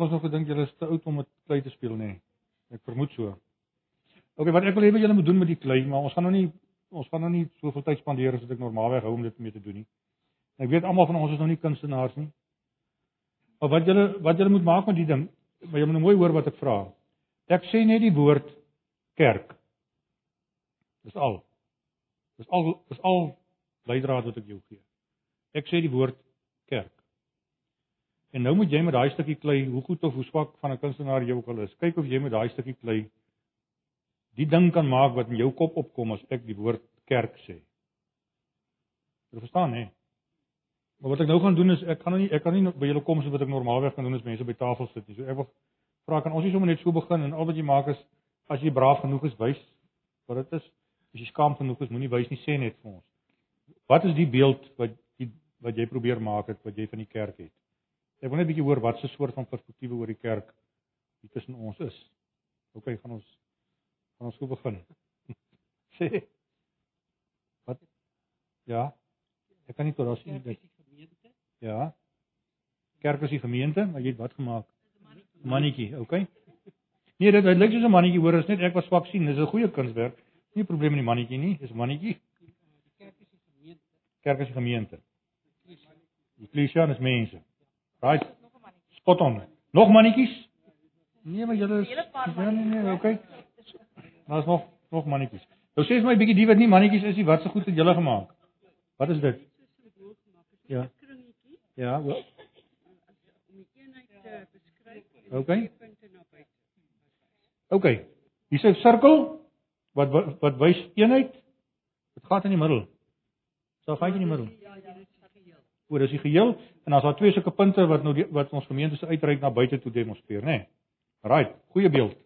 was nog gedink julle is te oud om met klei te speel nê. Nee. Ek vermoed so. OK, wat ek wil hê julle moet doen met die klei, maar ons gaan nou nie ons gaan nou nie soveel tyd spandeer as wat ek normaalweg hou om dit mee te doen nie. Ek weet almal van ons is nou nie kunstenaars nie. Maar wat julle wat julle moet maak met die ding, maar jy moet nou mooi hoor wat ek vra. Ek sê net die woord kerk. Dis al. Dis al dis al leidraad wat ek jou gee. Ek sê die woord. En nou moet jy met daai stukkie klei, hoe goed of hoe swak van 'n kunstenaar jy ook al is, kyk of jy met daai stukkie klei die ding kan maak wat in jou kop opkom as ek die woord kerk sê. Jy verstaan hè? Maar wat ek nou gaan doen is ek kan nou nie ek kan nie by julle kom so wat ek normaalweg kan doen as mense by tafel sit nie. So ek wil vra kan ons nie sommer net so begin en al wat jy maak is as jy braaf genoeg is wys wat dit is. As jy skaam genoeg is, moenie wys nie sê net vir ons. Wat is die beeld wat jy wat jy probeer maak het wat jy van die kerk het? Ek wil net 'n bietjie hoor wat se soort van perspektiewe oor die kerk hier tussen ons is. OK, gaan ons gaan ons so begin. sê Wat? Ja. Ek kan nie tot daar sien dit. Ja. Kerk is die gemeente, maar jy het wat gemaak? Mannetjie, okay? Nee, dit lyk soos 'n mannetjie, hoor, is net ek wat swak sien. Dis 'n goeie kunswerk. Nie 'n probleem met die mannetjie nie, dis mannetjie. Kerk is die gemeente. Kerk is die gemeente. Die eklesia is mense. Right. Spot on. Nog mannetjies? Nee, maar julle is Ja, nee, nee, okay. Daar's nog nog mannetjies. Nou sê vir my bietjie die wat nie mannetjies is nie, wat se goed het julle gemaak? Wat is dit? Ja. Ja, wel. Om die eenheid te beskryf. Okay. Okay. Hier's 'n sirkel wat wat, wat wys eenheid. Dit gaan in die middel. So gaan in die middel. O, dis die geheel en is daar twee sulke punte wat nou die, wat ons gemeente se uitreik na buite toe demonstreer, nê? Nee. Right, goeie beeld.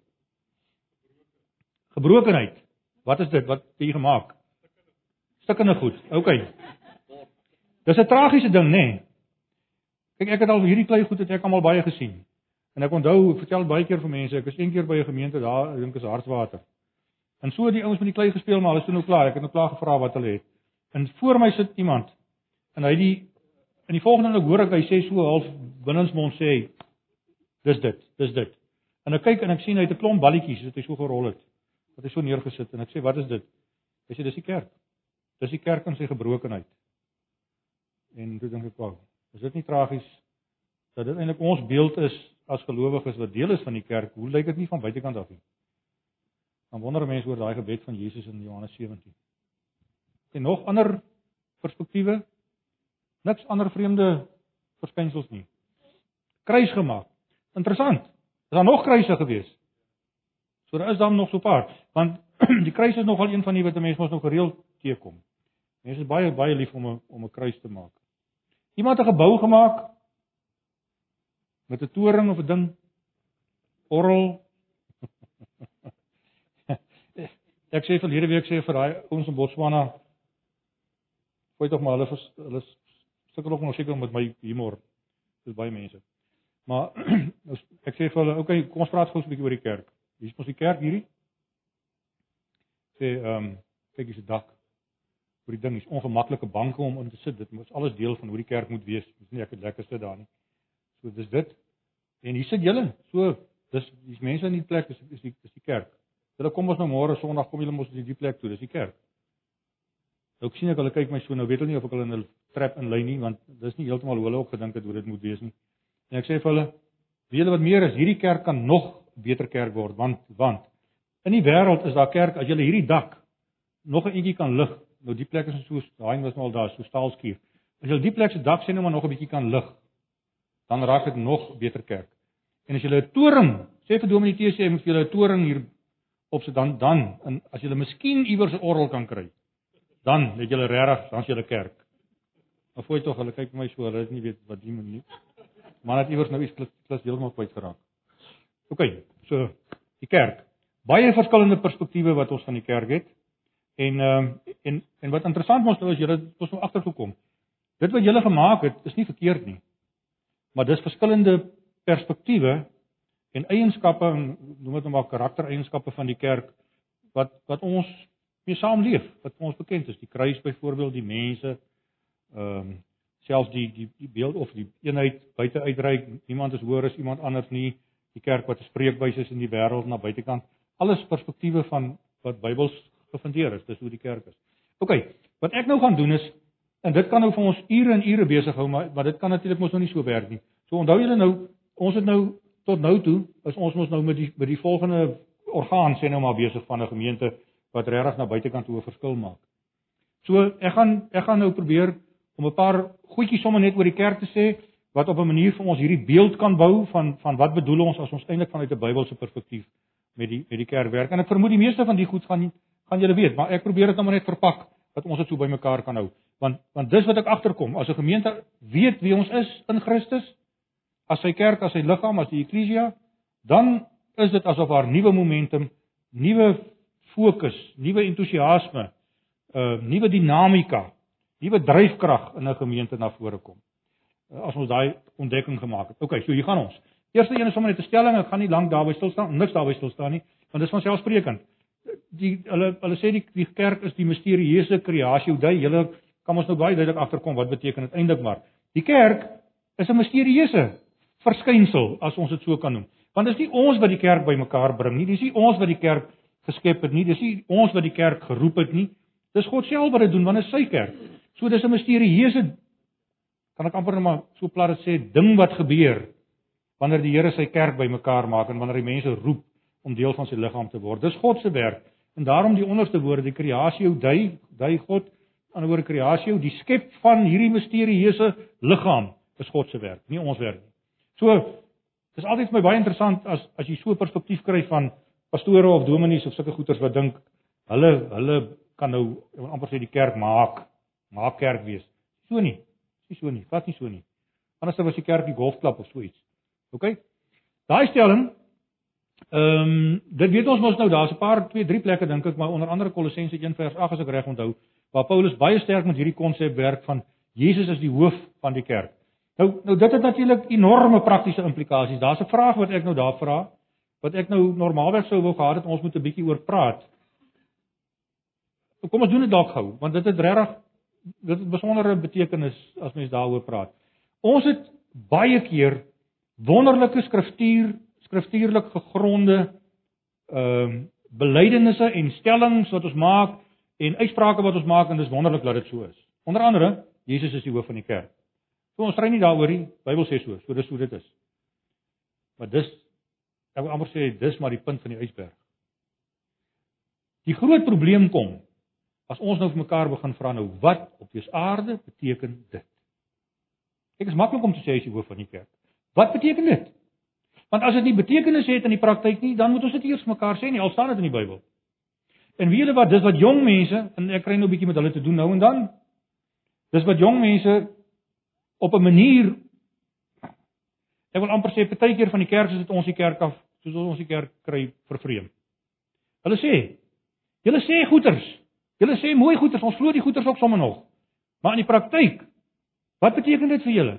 Gebrokenheid. Wat is dit? Wat het jy gemaak? Stukkende goed. Okay. Dis 'n tragiese ding, nê? Nee. Kyk, ek het al hierdie klei goed het ek almal baie gesien. En ek onthou, ek vertel baie keer vir mense, ek was een keer by 'n gemeente daar, ek dink is Hartswater. En so het die ouens met die klei gespeel, maar hulle is toe nou klaar. Ek het nou klaar gevra wat hulle het. En voor my sit iemand en hy die in die volgende oomblik hoor ek hy sê so half binnensmond sê dis dit, dis dit. En ek kyk en ek sien hy het 'n klomp balletjies wat hy so gerol het. Wat hy so neergesit en ek sê wat is dit? Hy sê dis die kerk. Dis die kerk in sy gebrokenheid. En toe dink ek, "Wag, is dit nie tragies dat dit eintlik ons beeld is as gelowiges wat deel is van die kerk? Hoe lyk dit nie van buitekant af nie?" Dan wonder mense oor daai gebed van Jesus in Johannes 17. En nog ander perspektiewe? Niks ander vreemde verskynsels nie. Kruis gemaak. Interessant. Is daar nog kruise gewees? So daar is dan nog so paar, want die kruis is nogal een van die wat mense mos nog gereeld teekom. Mense is baie baie lief om 'n om 'n kruis te maak. Iemand het 'n gebou gemaak met 'n toring of 'n ding orrel. Ek sê verlede week sê vir daai ouens in Botswana tog maar hulle hulle sukkel ook nog seker met my humor. Dis baie mense. Maar ek sê vir hulle, okay, kom ons praat gou 'n bietjie oor die kerk. Hier is mos die kerk hierdie. Sê ehm um, kyk hier's 'n dak. Oor die ding is ongemaklike banke om in te sit. Dit moet alles deel van hoe die kerk moet wees. Dis nie ek het lekker sit daar nie. So dis dit. En hier sit julle. So dis dis mense in die plek is is die is die kerk. Hulle kom ons nou môre Sondag kom julle mos in die plek toe. Dis die kerk. Nou ek sien ek hulle kyk my so nou weet hulle nie of ek hulle in 'n trap inlei nie want dis nie heeltemal hoe hulle ook gedink het hoe dit moet wees nie. En ek sê vir hulle, weet julle wat meer is, hierdie kerk kan nog beter kerk word want want in die wêreld is daar kerk as jy hierdie dak nog 'n entjie kan lig. Nou die plek is so daai was nou al daar so staalskuur. As jy die plek se dak sien nou maar nog 'n bietjie kan lig, dan raak dit nog beter kerk. En as jy 'n toring, sê vir Dominee T sê jy moet vir julle 'n toring hier op sit dan dan en as jy miskien iewers 'n orgel kan kry dan het julle regtig dan's julle kerk. Maar voor tog hulle kyk my so, hulle het nie weet wat die moet nie. Maar net iewers nou iets klas, klas heeltemal kwyt geraak. OK, so die kerk. Baie verskillende perspektiewe wat ons van die kerk het. En ehm um, en en wat interessant mos nou is julle ons nou agtergekom. Dit wat julle gemaak het is nie verkeerd nie. Maar dis verskillende perspektiewe en eienskappe en noem dit nou maar karaktereienskappe van die kerk wat wat ons mee saamleef wat ons bekend is die kruis byvoorbeeld die mense ehm um, selfs die die die beeld of die eenheid buite uitreik, niemand is hoër as iemand anders nie, die kerk wat 'n spreekwys is in die wêreld na buitekant, alles perspektiewe van wat Bybels gefundeer is, dis hoe die kerk is. OK, wat ek nou gaan doen is en dit kan nou vir ons ure en ure besig hou, maar maar dit kan natuurlik mos nou nie so werk nie. So onthou julle nou, ons het nou tot nou toe is ons mos nou met die met die volgende orgaan sê nou maar besig van 'n gemeente wat regtig na buitekant 'n verskil maak. So ek gaan ek gaan nou probeer om 'n paar goedjies sommer net oor die kerk te sê wat op 'n manier vir ons hierdie beeld kan bou van van wat bedoel ons as ons eintlik vanuit 'n Bybelse perspektief met die met die kerk werk. En ek vermoed die meeste van die goed gaan gaan julle weet, maar ek probeer dit nou maar net verpak dat ons dit so bymekaar kan hou. Want want dis wat ek agterkom, as 'n gemeente weet wie ons is in Christus, as sy kerk, as sy liggaam, as die eklesia, dan is dit asof haar nuwe momentum, nuwe fokus, nuwe entoesiasme, uh nuwe dinamika, nuwe dryfkrag in 'n gemeente na vore kom. Uh, as ons daai ontdekking gemaak het. OK, so hier gaan ons. Eerste een is sommer net 'n stelling, ek gaan nie lank daarby stil staan, niks daarby stil staan nie, want dit is van selfsprekend. Die hulle hulle sê die die kerk is die misterieuse kreasie. Hoe dui julle kan ons nou baie duidelik agterkom wat beteken dit eintlik maar. Die kerk is 'n misterieuse verskynsel as ons dit so kan noem. Want dit is nie ons wat die kerk bymekaar bring nie, dis nie ons wat die kerk geskep het nie, dis nie ons wat die kerk geroep het nie. Dis God self wat dit doen want dit is sy kerk. So dis 'n misterieuse kan ek amper net maar so plat sê ding wat gebeur wanneer die Here sy kerk bymekaar maak en wanneer die mense roep om deel van sy liggaam te word. Dis God se werk. En daarom die onderste woorde, die kreasie dui dui God aan die woord kreasie, die skep van hierdie misterieuse liggaam is God se werk, nie ons werk nie. So dis altyd vir my baie interessant as as jy so 'n perspektief kry van pastore of dominees of sulke goeters wat dink hulle hulle kan nou amper sê die kerk maak maak kerk wees. So nie. Dis so nie. Vat nie so nie. Anders was die kerk die golfklub of so iets. OK? Daai stelling ehm um, dit weet ons mos nou daar's 'n paar twee drie plekke dink ek maar onder andere Kolossense 1 vers 8 as ek reg onthou waar Paulus baie sterk met hierdie konsep werk van Jesus as die hoof van die kerk. Nou nou dit het natuurlik enorme praktiese implikasies. Daar's 'n vraag wat ek nou daar vra wat ek nou normaalweg sou wou gehad het ons moet 'n bietjie oor praat. Kom ons doen dit dalk gou want dit het regtig dit het besondere betekenis as mens daaroor praat. Ons het baie keer wonderlike skriftuur skriftuurlik gegronde ehm uh, belydenisse en stellings wat ons maak en uitsprake wat ons maak en dis wonderlik dat dit so is. Onder andere, Jesus is die hoof van die kerk. So ons ry nie daaroor nie. Bybel sê so, so dis hoe dit is. Maar dis ek wil amper sê dis maar die punt van die ysberg. Die groot probleem kom as ons nou vir mekaar begin vra nou wat op die aarde beteken dit? Ek is maklik om te sê as jy hoof van die kerk. Wat beteken dit? Want as dit nie betekenis het in die praktyk nie, dan moet ons dit eers mekaar sê nie, al staan dit in die Bybel. En weet julle wat, dis wat jong mense en ek kry nou 'n bietjie met hulle te doen nou en dan. Dis wat jong mense op 'n manier ek wil amper sê partykeer van die kerk soos dit ons die kerk af, soos ons die kerk kry vervreem. Hulle sê, julle sê goeters. Julle sê mooi goeters, ons glo die goeters ook sommer nog. Maar in die praktyk, wat beteken dit vir julle?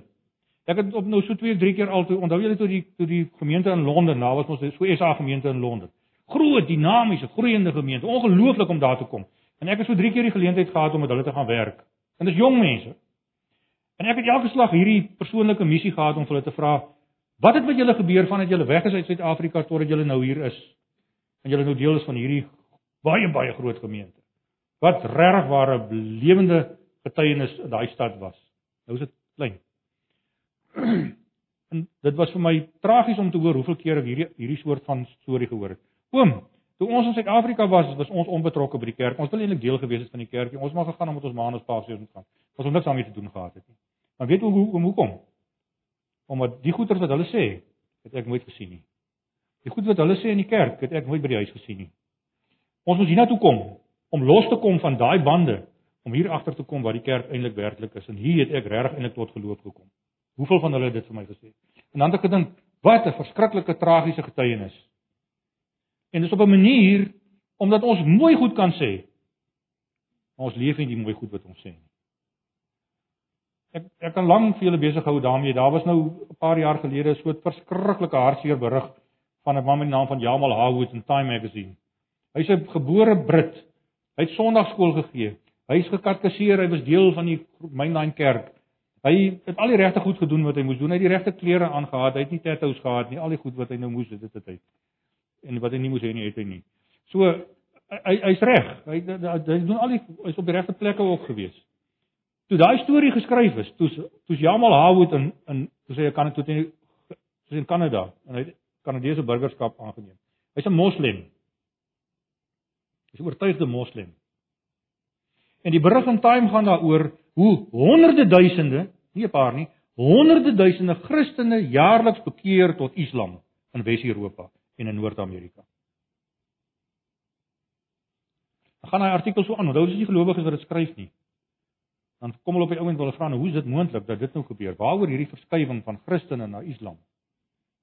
Ek het op nou so twee, drie keer al toe onthou julle toe die toe die gemeente in Londen, nou was ons so SA gemeente in Londen. Groot dinamiese groeiende gemeente ongelooflik om daar te kom. En ek het so drie keer die geleentheid gehad om met hulle te gaan werk. En dis jong mense. En ek het elke slag hierdie persoonlike missie gehad om hulle te vra wat het met julle gebeur vandat julle weg is uit Suid-Afrika totdat julle nou hier is? En julle nou deel is van hierdie baie baie groot gemeente wat regtig ware lewende getuienis in daai stad was nou is dit klein en dit was vir my tragies om te hoor hoeveel keer ek hierdie hierdie soort van storie gehoor het Oom, toe ons in Suid-Afrika was, was ons onbetrokke by die kerk. Ons wil eintlik deel gewees het van die kerk. Ons mag gegaan omdat ons maandag paasfees moet gaan. Ons het niks daarmee te doen gehad het nie. Maar weet hoe hoe hoekom? Omdat die goeters wat hulle sê, het ek nooit gesien nie. Die goed wat hulle sê in die kerk, het ek nooit by die huis gesien nie. Ons moet hiernatoe kom om los te kom van daai bande om hier agter te kom wat die kerk eintlik werklik is en hier het ek regtig eintlik tot geloof gekom. Hoeveel van hulle het dit vir my gesê? En dan het ek gedink, wat 'n verskriklike tragiese getuienis. En dis op 'n manier omdat ons mooi goed kan sê. Maar ons leef nie die mooi goed wat ons sê nie. Ek ek kan lank vir julle besig hou daarmee. Daar was nou 'n paar jaar gelede so 'n verskriklike hartseer berig van 'n man met die naam van Jamal Hawood in Time Magazine. Hy's 'n gebore Brit. Hy het Sondagskool gegee. Hy's gekatkeseer, hy was deel van die Mainline kerk. Hy het al die regte goed gedoen wat hy moes doen. Hy het die regte klere aangetree, hy het nie tattoos gehad nie. Al die goed wat hy nou moes dit het hy. En wat hy nie moes hê nie, het hy nie. So hy hy's reg. Hy, hy hy doen al die hy's op die regte plekke ook gewees. Toe daai storie geskryf is, toe toe's Jamal Hawood in in toe sê hy kan dit toe in soos in Kanada en hy het Kanadese burgerskap aangeneem. Hy's 'n moslim. Hy's 'n oortuigde moslim. En die berig in Time gaan daaroor hoe honderde duisende, nie 'n paar nie, honderde duisende Christene jaarliks bekeer tot Islam in Wes-Europa en in Noord-Amerika. Dan gaan hy artikel so aan. Onthou dis nie gelowiges wat dit skryf nie. Dan kom hulle op die ouend wil vra nou hoe is dit moontlik dat dit nou gebeur? Waaroor hierdie verskywing van Christene na Islam?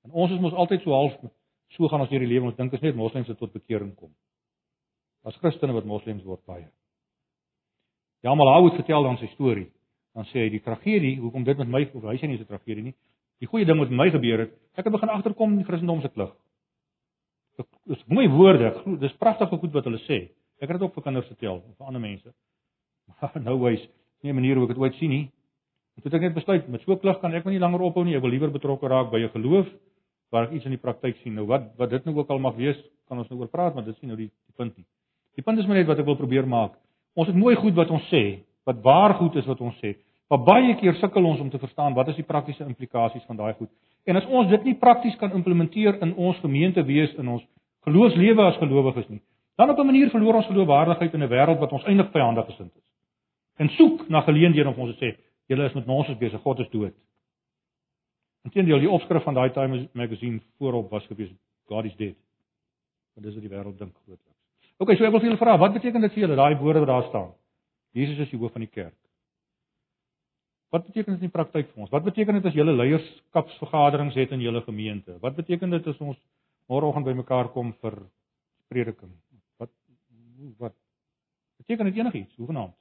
En ons is mos altyd so half so gaan ons deur die lewe ons dink is net moslems wat tot bekering kom. As Christene wat moslems word baie. Jamal Hawit vertel dan sy storie. Dan sê hy die tragedie, hoekom dit met my of hy sê nie 'n tragedie nie. Die goeie ding wat met my gebeur het, ek het begin agterkom in die Christendom se klug. Dis mooi woorde, dis pragtige goed wat hulle sê. Ek het dit ook vir kinders vertel, vir ander mense. Maar nou wys, nie 'n manier hoe ek dit ooit sien nie. En toe het ek net besluit, met so klug kan ek nie langer ophou nie. Ek wil liewer betrokke raak by 'n geloof waar ek iets in die praktyk sien. Nou wat wat dit nou ook al mag wees, kan ons nou oor praat, maar dit is nie nou die, die punt nie. Die punt is maar net wat ek wil probeer maak. Ons het mooi goed wat ons sê, wat waar goed is wat ons sê. Maar baie keer sukkel ons om te verstaan wat is die praktiese implikasies van daai goed. En as ons dit nie prakties kan implementeer in ons gemeente wees in ons geloofslewe as gelowiges nie, Dan op 'n manier verloor ons geloofwaardigheid in 'n wêreld wat ons eintlik vyandig gesind is. En soek na geleenthede om ons te sê, julle is met nonsens besig, God is dood. Inteendeel, die opskrif van daai Time magazine voorop was gewees God is dead. Want dis wat die wêreld dink grootliks. OK, so ek wil vir julle vra, wat beteken dit vir julle daai woorde wat daar staan? Jesus is die hoof van die kerk. Wat beteken dit in die praktyk vir ons? Wat beteken dit as julle leierskapsvergaderings het in julle gemeente? Wat beteken dit as ons môreoggend bymekaar kom vir prediking? wat beteken dit enigiets, hoegenaamd?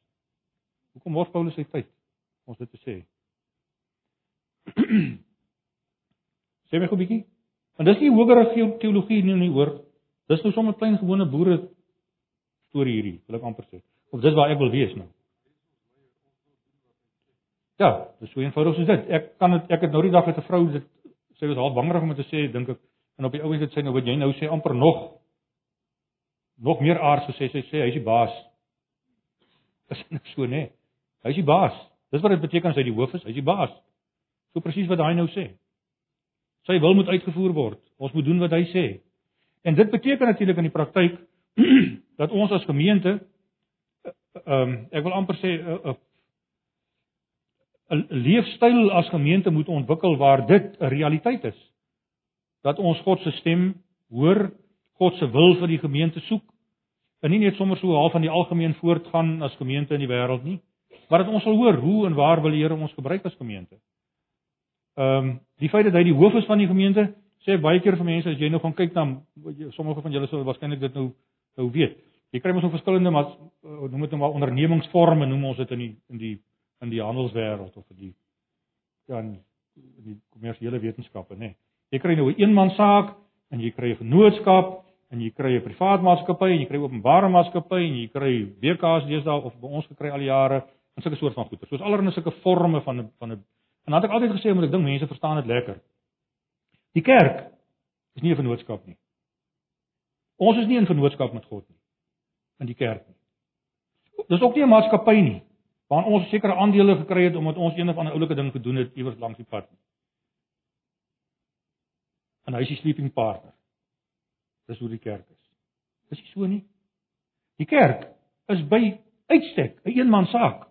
Hoekom mors Paulus sy tyd ons dit te sê? sê my gou 'n bietjie. Want dis nie hogere teologie nie, nie hoor. Dis nou sommer klein gewone boere storie hierdie, wil ek amper sê. Of dis waar ek wil wees nou. Ja, dis so eenvoudig soos dit. Ek kan dit ek het nou die dag met 'n vrou dit sy was half bangerig om dit te sê, dink ek. En op die ouens het sy nou wat jy nou sê amper nog nog meer aards gesê sy sê hy's die baas. Is net so nê. Hy's die baas. Dis wat dit beteken as hy die hoof is, hy's die baas. So presies wat hy nou sê. Sy wil moet uitgevoer word. Ons moet doen wat hy sê. En dit beteken natuurlik in die praktyk dat ons as gemeente ehm um, ek wil amper sê 'n uh, 'n uh, leefstyl as gemeente moet ontwikkel waar dit 'n realiteit is. Dat ons God se stem hoor God se wil vir die gemeente soek. En nie net sommer so half van die algemeen voortgaan as gemeente in die wêreld nie, maar dat ons sal hoor hoe en waar wil die Here ons gebruik as gemeente. Ehm um, die feit dat hy die hoof is van die gemeente sê baie keer vir mense as jy nou gaan kyk na sommige van julle sou waarskynlik dit nou nou weet. Jy kry mos nog verskillende maar eh, noem dit nou maar ondernemingsvorme noem ons dit in die in die in die handelswêreld of in die ja in die kommersiële wetenskappe nê. Nee. Jy kry nou 'n eenman saak en jy kry 'n vennootskap en jy kry 'n privaat maatskappy en jy kry openbare maatskappy en jy kry BKA's deesdae of by ons gekry al die jare en sulke soort van goeder. Soos allerlei sulke forme van 'n van 'n en dan het ek altyd gesê omdat ek dink mense verstaan dit lekker. Die kerk is nie 'n vennootskap nie. Ons is nie in vennootskap met God nie in die kerk nie. Dis ook nie 'n maatskappy nie waarin ons sekere aandele gekry het omdat ons een of ander oulike ding gedoen het iewers langs die pad nie. En hy is die sleeping partner. Dis hoe die kerk is. Is dit so nie? Die kerk is by uitstek 'n een eenman saak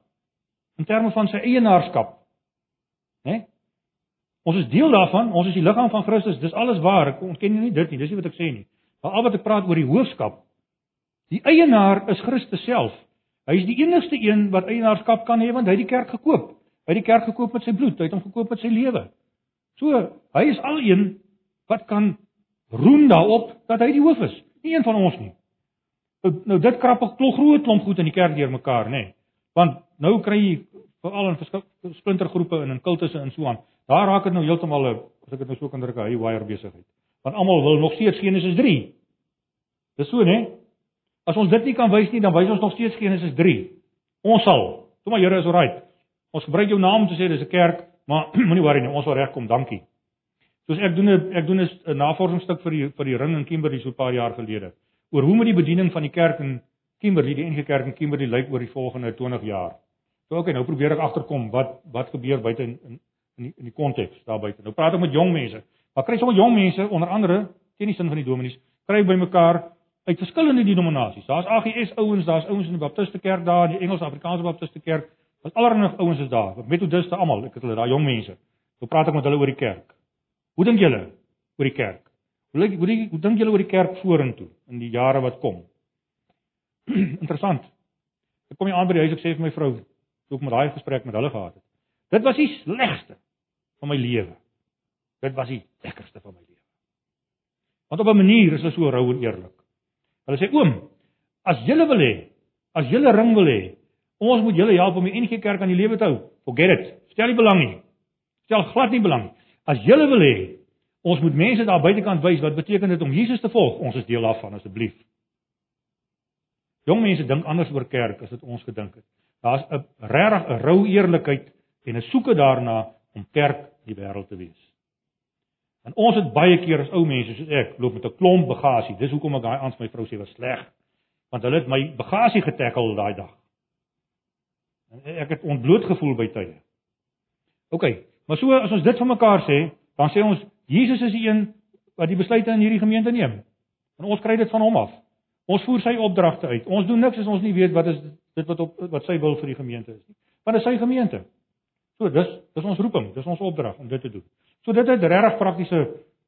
in terme van sy eienaarskap. Né? Ons is deel daarvan, ons is die liggaam van Christus. Dis alles waar. Ek ontken nie dit nie. Dis nie wat ek sê nie. Maar al wat ek praat oor die hoofskap. Die eienaar is Christus self. Hy is die enigste een wat eienaarskap kan hê want hy het die kerk gekoop. Hy het die kerk gekoop met sy bloed. Hy het hom gekoop met sy lewe. So, hy is al een wat kan roem daarop dat hy die hoof is, nie een van ons nie. Nou, nou dit krap 'n groot klomp goed in die kerk deurmekaar, nê? Want nou kry jy veral in verskillende splintergroepe en in kultusse en so aan. Daar raak dit nou heeltemal 'n as ek dit nou so kan druk, 'n haywire besigheid. Want almal wil nog steeds Genesis 3. Dis so, nê? As ons dit nie kan wys nie, dan wys ons nog steeds Genesis 3. Ons sal. Toe maar Here is alright. Ons gebruik jou naam om te sê dis 'n kerk, maar moenie worry nie, ons sal regkom, dankie. Soos ek doen 'n ek doen 'n navorsingsstuk vir die vir die ring in Kimberley so 'n paar jaar gelede oor hoe moet die bediening van die kerk in Kimberley, die NG Kerk in Kimberley lyk oor die volgende 20 jaar. So okay, nou probeer ek agterkom wat wat gebeur buite in in in die, in die konteks daar buite. Nou praat ek met jong mense. Maar kry sommer jong mense onder andere teen die sin van die dominees kry bymekaar uit verskillende denominasies. Daar's AGS ouens, daar's ouens in die Baptiste Kerk daar, die Engels Afrikaanse Baptiste Kerk. Wat allerlei ouens is daar. Metodiste almal, ek het hulle daai jong mense. Nou praat ek met hulle oor die kerk. Hoe dink julle oor die kerk? Hoe lyk hoe, hoe dink julle oor die kerk vorentoe in die jare wat kom? Interessant. Ek kom hier aan by die huis ek sê vir my vrou, toe ek met daai gesprek met hulle gehad het. Dit was die slegste van my lewe. Dit was die lekkerste van my lewe. Want op 'n manier is hulle so rou en eerlik. Hulle sê oom, as julle wil hê, as julle ring wil hê, ons moet julle help om die NG Kerk aan die lewe te hou. Forget it. Stel nie belang nie. Stel glad nie belang. As julle wil hê, ons moet mense daar buitekant wys wat beteken dit om Jesus te volg. Ons is deel daarvan asseblief. Jong mense dink anders oor kerk as wat ons gedink het. Daar's 'n regtig 'n rou eerlikheid en 'n soeke daarna om kerk die wêreld te wees. En ons het baie keer as ou mense soos ek loop met 'n klomp bagasie. Dis hoekom ek daai vir my vrou sê was sleg. Want hulle het my bagasie getackle daai dag. En ek het ontbloot gevoel by tye. OK, maar so as ons dit van mekaar sê, dan sê ons Jesus is die een wat die besluite in hierdie gemeente neem. En ons kry dit van hom af. Ons voer sy opdragte uit. Ons doen niks as ons nie weet wat is dit wat op wat sy wil vir die gemeente is nie. Want dit is sy gemeente. So dis dis ons roeping, dis ons opdrag om dit te doen. So dit het regtig praktiese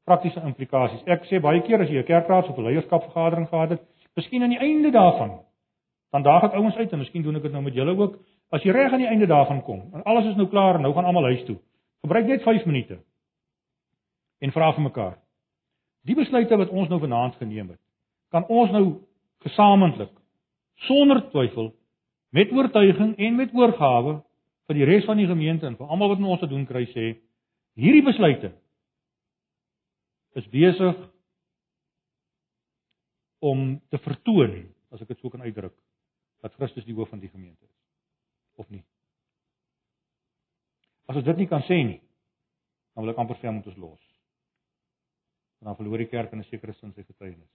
praktiese implikasies. Ek sê baie keer as jy 'n kerkraad of 'n leierskapvergadering gehad het, miskien aan die einde daarvan, dan daag ek ouens uit en miskien doen ek dit nou met julle ook. As jy reg aan die einde daarvan kom en alles is nou klaar, nou gaan almal huis toe. Gebruik net 5 minute en vra vir mekaar. Die besluite wat ons nou vanaand geneem het, kan ons nou gesamentlik sonder twyfel met oortuiging en met oorgawe vir die res van die gemeente en vir almal wat ons te doen kry sê hierdie besluite is besig om te vertoon as ek dit sou kan uitdruk dat Christus die hoof van die gemeente is of nie as ons dit nie kan sê nie dan wil ek amper sê moet ons los dan verloor die kerk in 'n sekere sin sy getuienis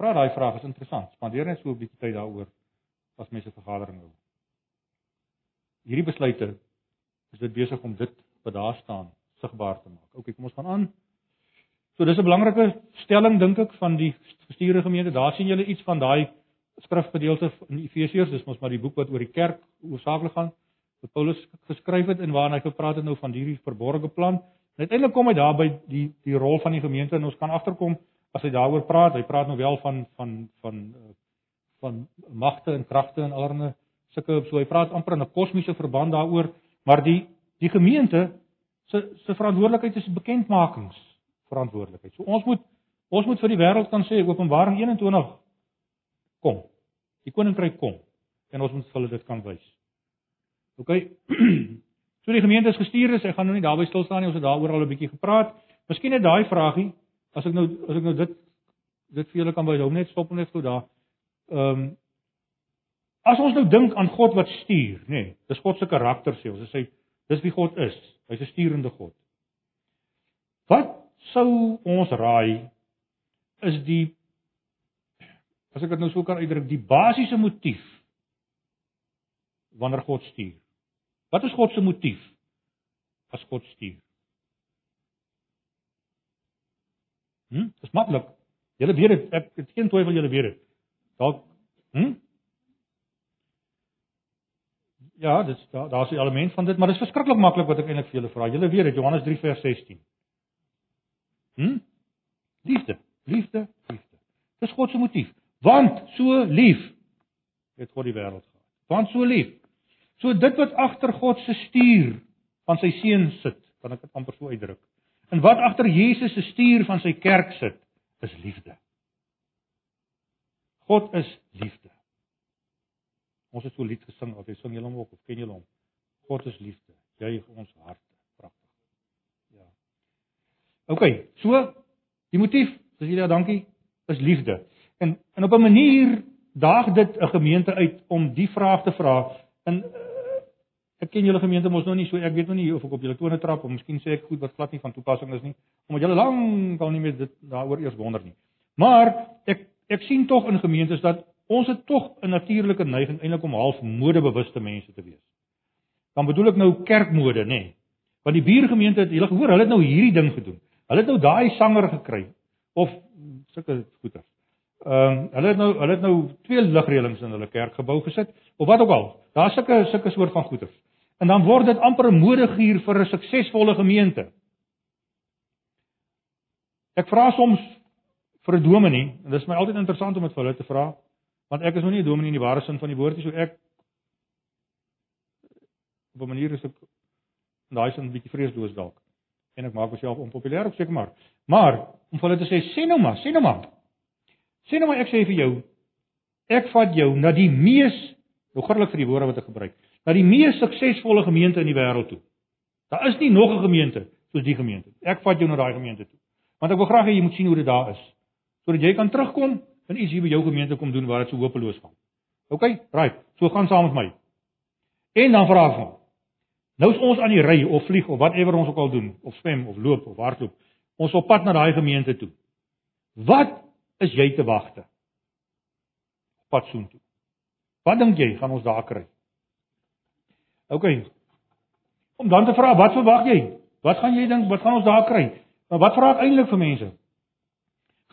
Vra daai vraag is interessant. Spandeer net so 'n bietjie tyd daaroor as mense vergadering hou. Hierdie besluite is dit besig om dit wat daar staan sigbaar te maak. OK, kom ons gaan aan. So dis 'n belangrike stelling dink ek van die gestuurde gemeente. Daar sien julle iets van daai skrifgedeelte in Efesiërs, dis mos maar die boek wat oor die kerk oorsaaklik gaan wat Paulus geskryf het en waarna hy gepraat het nou van hierdie verborgde plan. En uiteindelik kom hy daar by die die rol van die gemeente en ons kan agterkom as hy daaroor praat, hy praat nou wel van van van eh, van magte en kragte en allerlei sulke so hy praat amper in 'n kosmiese verband daaroor, maar die die gemeente se se verantwoordelikheid is bekendmakings verantwoordelikheid. So ons moet ons moet vir die wêreld kan sê Openbaring 21 kom. Die koninkryk kom en ons moet hulle dit kan wys. OK. So die gemeente is gestuur is, ek gaan nou nie daarby stil staan nie, ons het daaroor al 'n bietjie gepraat. Miskien net daai vragie, as ek nou as ek nou dit dit vir julle kan by hom net stop net gou daar. Ehm um, as ons nou dink aan God wat stuur, nê, nee, dis God se karakter sê ons, hy dis wie God is. Hy's 'n sturende God. Wat sou ons raai is die as ek dit nou sou kan uitdruk, die basiese motief wanneer God stuur. Wat is God se motief as God stuur? Hm? Dis maklik. Julle weet dit, ek het geen twyfel julle weet dit. Dalk hm? Ja, dis daar daar's 'n element van dit, maar dit is verskriklik maklik wat ek eintlik vir julle vra. Julle weet dit, Johannes 3 vers 16. Hm? Liefde, liefde, liefde. Dis God se motief. Want so lief het God die wêreld gehad. Want so lief. So dit wat agter God se stuur van sy seun sit, kan ek dit amper so uitdruk. En wat agter Jesus se stuur van sy kerk sit, is liefde. God is liefde. Ons het so lied gesing, of jy sing julle hom ook of ken julle hom? God is liefde. Juig ons harte. Pragtig. Ja. OK, so die motief, Cecilia, dankie, is liefde. En en op 'n manier daag dit 'n gemeente uit om die vraag te vra En uh, ek ken julle gemeente mos nog nie so ek weet nog nie of ek op julle tone trap of miskien sê ek goed wat glad nie van toepassing is nie omdat julle lank al nie meer dit daaroor eers wonder nie. Maar ek ek sien tog in gemeentes dat ons het tog 'n natuurlike neiging eintlik om half modebewuste mense te wees. Dan bedoel ek nou kerkmode, nê. Nee. Want die buurgemeente het, julle gehoor, hulle het nou hierdie ding gedoen. Hulle het nou daai sanger gekry of sulke goeters. Ehm um, hulle het nou hulle het nou twee ligreëlings in hulle kerkgebou gesit of wat ook al. Daar's sulke sulke soort van goeters. En dan word dit amper 'n modegier vir 'n suksesvolle gemeente. Ek vra soms vir 'n dominee en dit is my altyd interessant om dit vir hulle te vra want ek is nog nie 'n dominee in die ware sin van die woord nie, so ek op 'n manier is ek in daai sin 'n bietjie vreesloos dalk en ek maak myself onpopulêr op seker maar. Maar om vir hulle te sê, sê nou maar, sê nou maar. Sê nou maar ek sê vir jou, ek vat jou na die mees nou goddelik vir die woorde wat ek gebruik, na die mees suksesvolle gemeente in die wêreld toe. Daar is nie nog 'n gemeente soos die gemeente. Ek vat jou na daai gemeente toe. Want ek wil graag hê jy moet sien hoe dit daar is, sodat jy kan terugkom en iets hier by jou gemeente kom doen waar dit so hopeloos gaan. OK? Right. So gaan saam met my. En dan vra ek hom. Nou is ons aan die ry of vlieg of whatever ons ook al doen, of swem of loop of hardloop. Ons op pad na daai gemeente toe. Wat is jy te wagte? Pad soontoe. Wat dink jy gaan ons daar kry? OK. Om dan te vra, wat verwag jy? Wat gaan jy dink, wat gaan ons daar kry? Maar wat vra ek eintlik vir mense?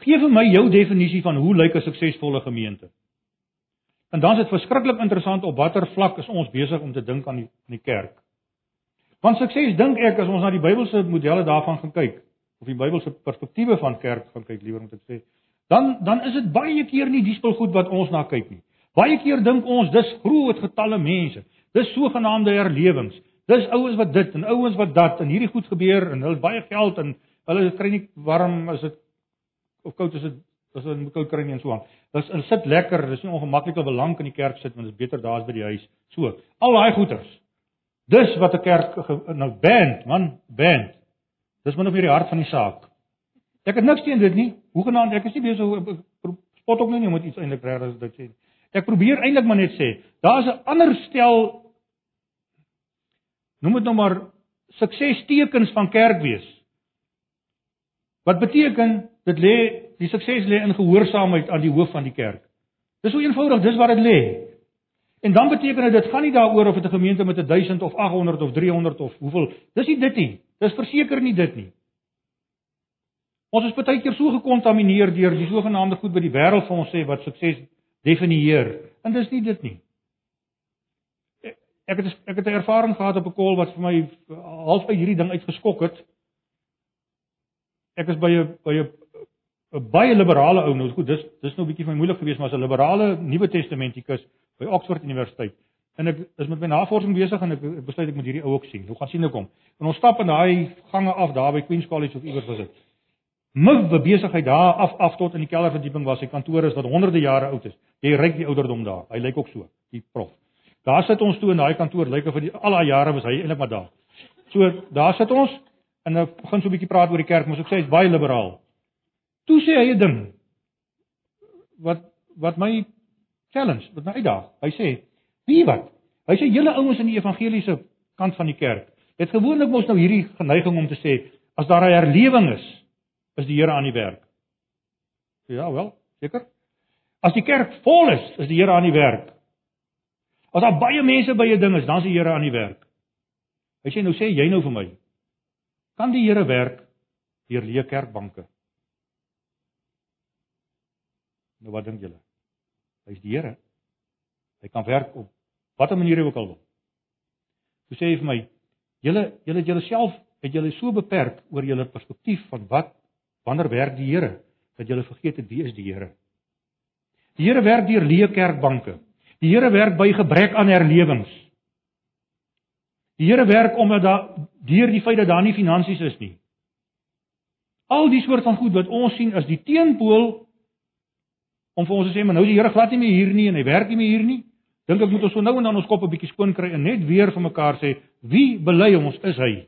Gee vir my jou definisie van hoe lyk 'n suksesvolle gemeente? En dan is dit verskriklik interessant op watter vlak is ons besig om te dink aan die aan die kerk. Want sukses dink ek as ons na die Bybelse modelle daarvan gaan kyk of die Bybelse perspektiewe van kerk gaan kyk liewer moet ek sê, dan dan is dit baie keer nie die spulgoed wat ons na kyk nie. Baie keer dink ons dis groot getalle mense. Dis sogenaamde herlewings. Dis ouens wat dit en ouens wat dat en hierdie goed gebeur en hulle baie geld en hulle kry nie warm as dit of koud as dit as moet koud kry nie en so aan. Dis hulle sit lekker, dis nie ongemaklik om belang in die kerk sit want dit is beter daar as by die huis. So, al daai goeters. Dis wat 'n kerk nou band, man, band. Dis min of meer die hart van die saak. Ek het niks teen dit nie. Hoe genaamd ek is nie besig spot ook nie om iets eintlik reg as dit sê. Ek probeer eintlik maar net sê, daar's 'n ander stel noem dit nou maar suksestekens van kerk wees. Wat beteken dit lê die sukses lê in gehoorsaamheid aan die hoof van die kerk. Dis so eenvoudig, dis wat dit lê. En dan beteken dit dit gaan nie daaroor of dit 'n gemeente met 1000 of 800 of 300 of hoeveel, dis nie dit nie. Dis verseker nie dit nie. Ons is baie keer so gekontamineer deur die sogenaamde goed by die wêreld van ons sê wat sukses definieer. En dis nie dit nie. Ek het ek het 'n ervaring gehad op 'n kol wat vir my half uit hierdie ding uitgeskok het. Ek is by 'n by 'n 'n baie liberale ou nou goed dis dis nou 'n bietjie vir my moeilik geweest maar as 'n liberale Nuwe Testamentikus by Oxford Universiteit en ek is met my navorsing besig en ek, ek besluit ek moet hierdie ou ook sien. Hoe gaan sien ek hom? En ons stap in daai gange af daar by Queen's College of iewers was dit. Mug besigheid daar af af tot in die kelderverdieping waar sy kantoor is wat honderde jare oud is. Jy ryk die ouderdom daar. Hy lyk ook so, die prof. Daar sit ons toe in daai kantoor lyk of vir al daai jare was hy eintlik maar daar. So daar sit ons en nou begin so 'n bietjie praat oor die kerk, maar so ek sê hy's baie liberaal. Toe sê hy 'n ding wat wat my challenge, wat my uitdaag. Hy sê, "Wie wat? Hy sê julle ouens in die evangeliese kant van die kerk, het gewoonlik mos nou hierdie geneiging om te sê as daar 'n herlewing is, is die Here aan die werk." Ja, wel, seker. As die kerk vol is, is die Here aan die werk. As daar baie mense by 'n ding is, dan is die Here aan die werk. Hy sê nou sê jy nou vir my, kan die Here werk deur leë kerkbanke? Nou wat dink julle? Hy's die Here. Hy kan werk op watter manier hy ook al wil. Hoe sê hy vir my? Julle julle julle self het julle so beperk oor julle perspektief van wat wanneer werk die Here dat julle vergeet het wie is die Here. Die Here werk deur leë kerkbanke. Die Here werk by gebrek aan herlewings. Die Here werk omdat daar deur die feit dat daar nie finansies is nie. Al die soort van goed wat ons sien as die teenpool om vir ons te sê maar nou is die Here glad nie meer hier nie en hy werk nie meer hier nie. Dink ek moet ons so nou en dan ons kop 'n bietjie skoon kry en net weer vir mekaar sê wie bely ons is hy.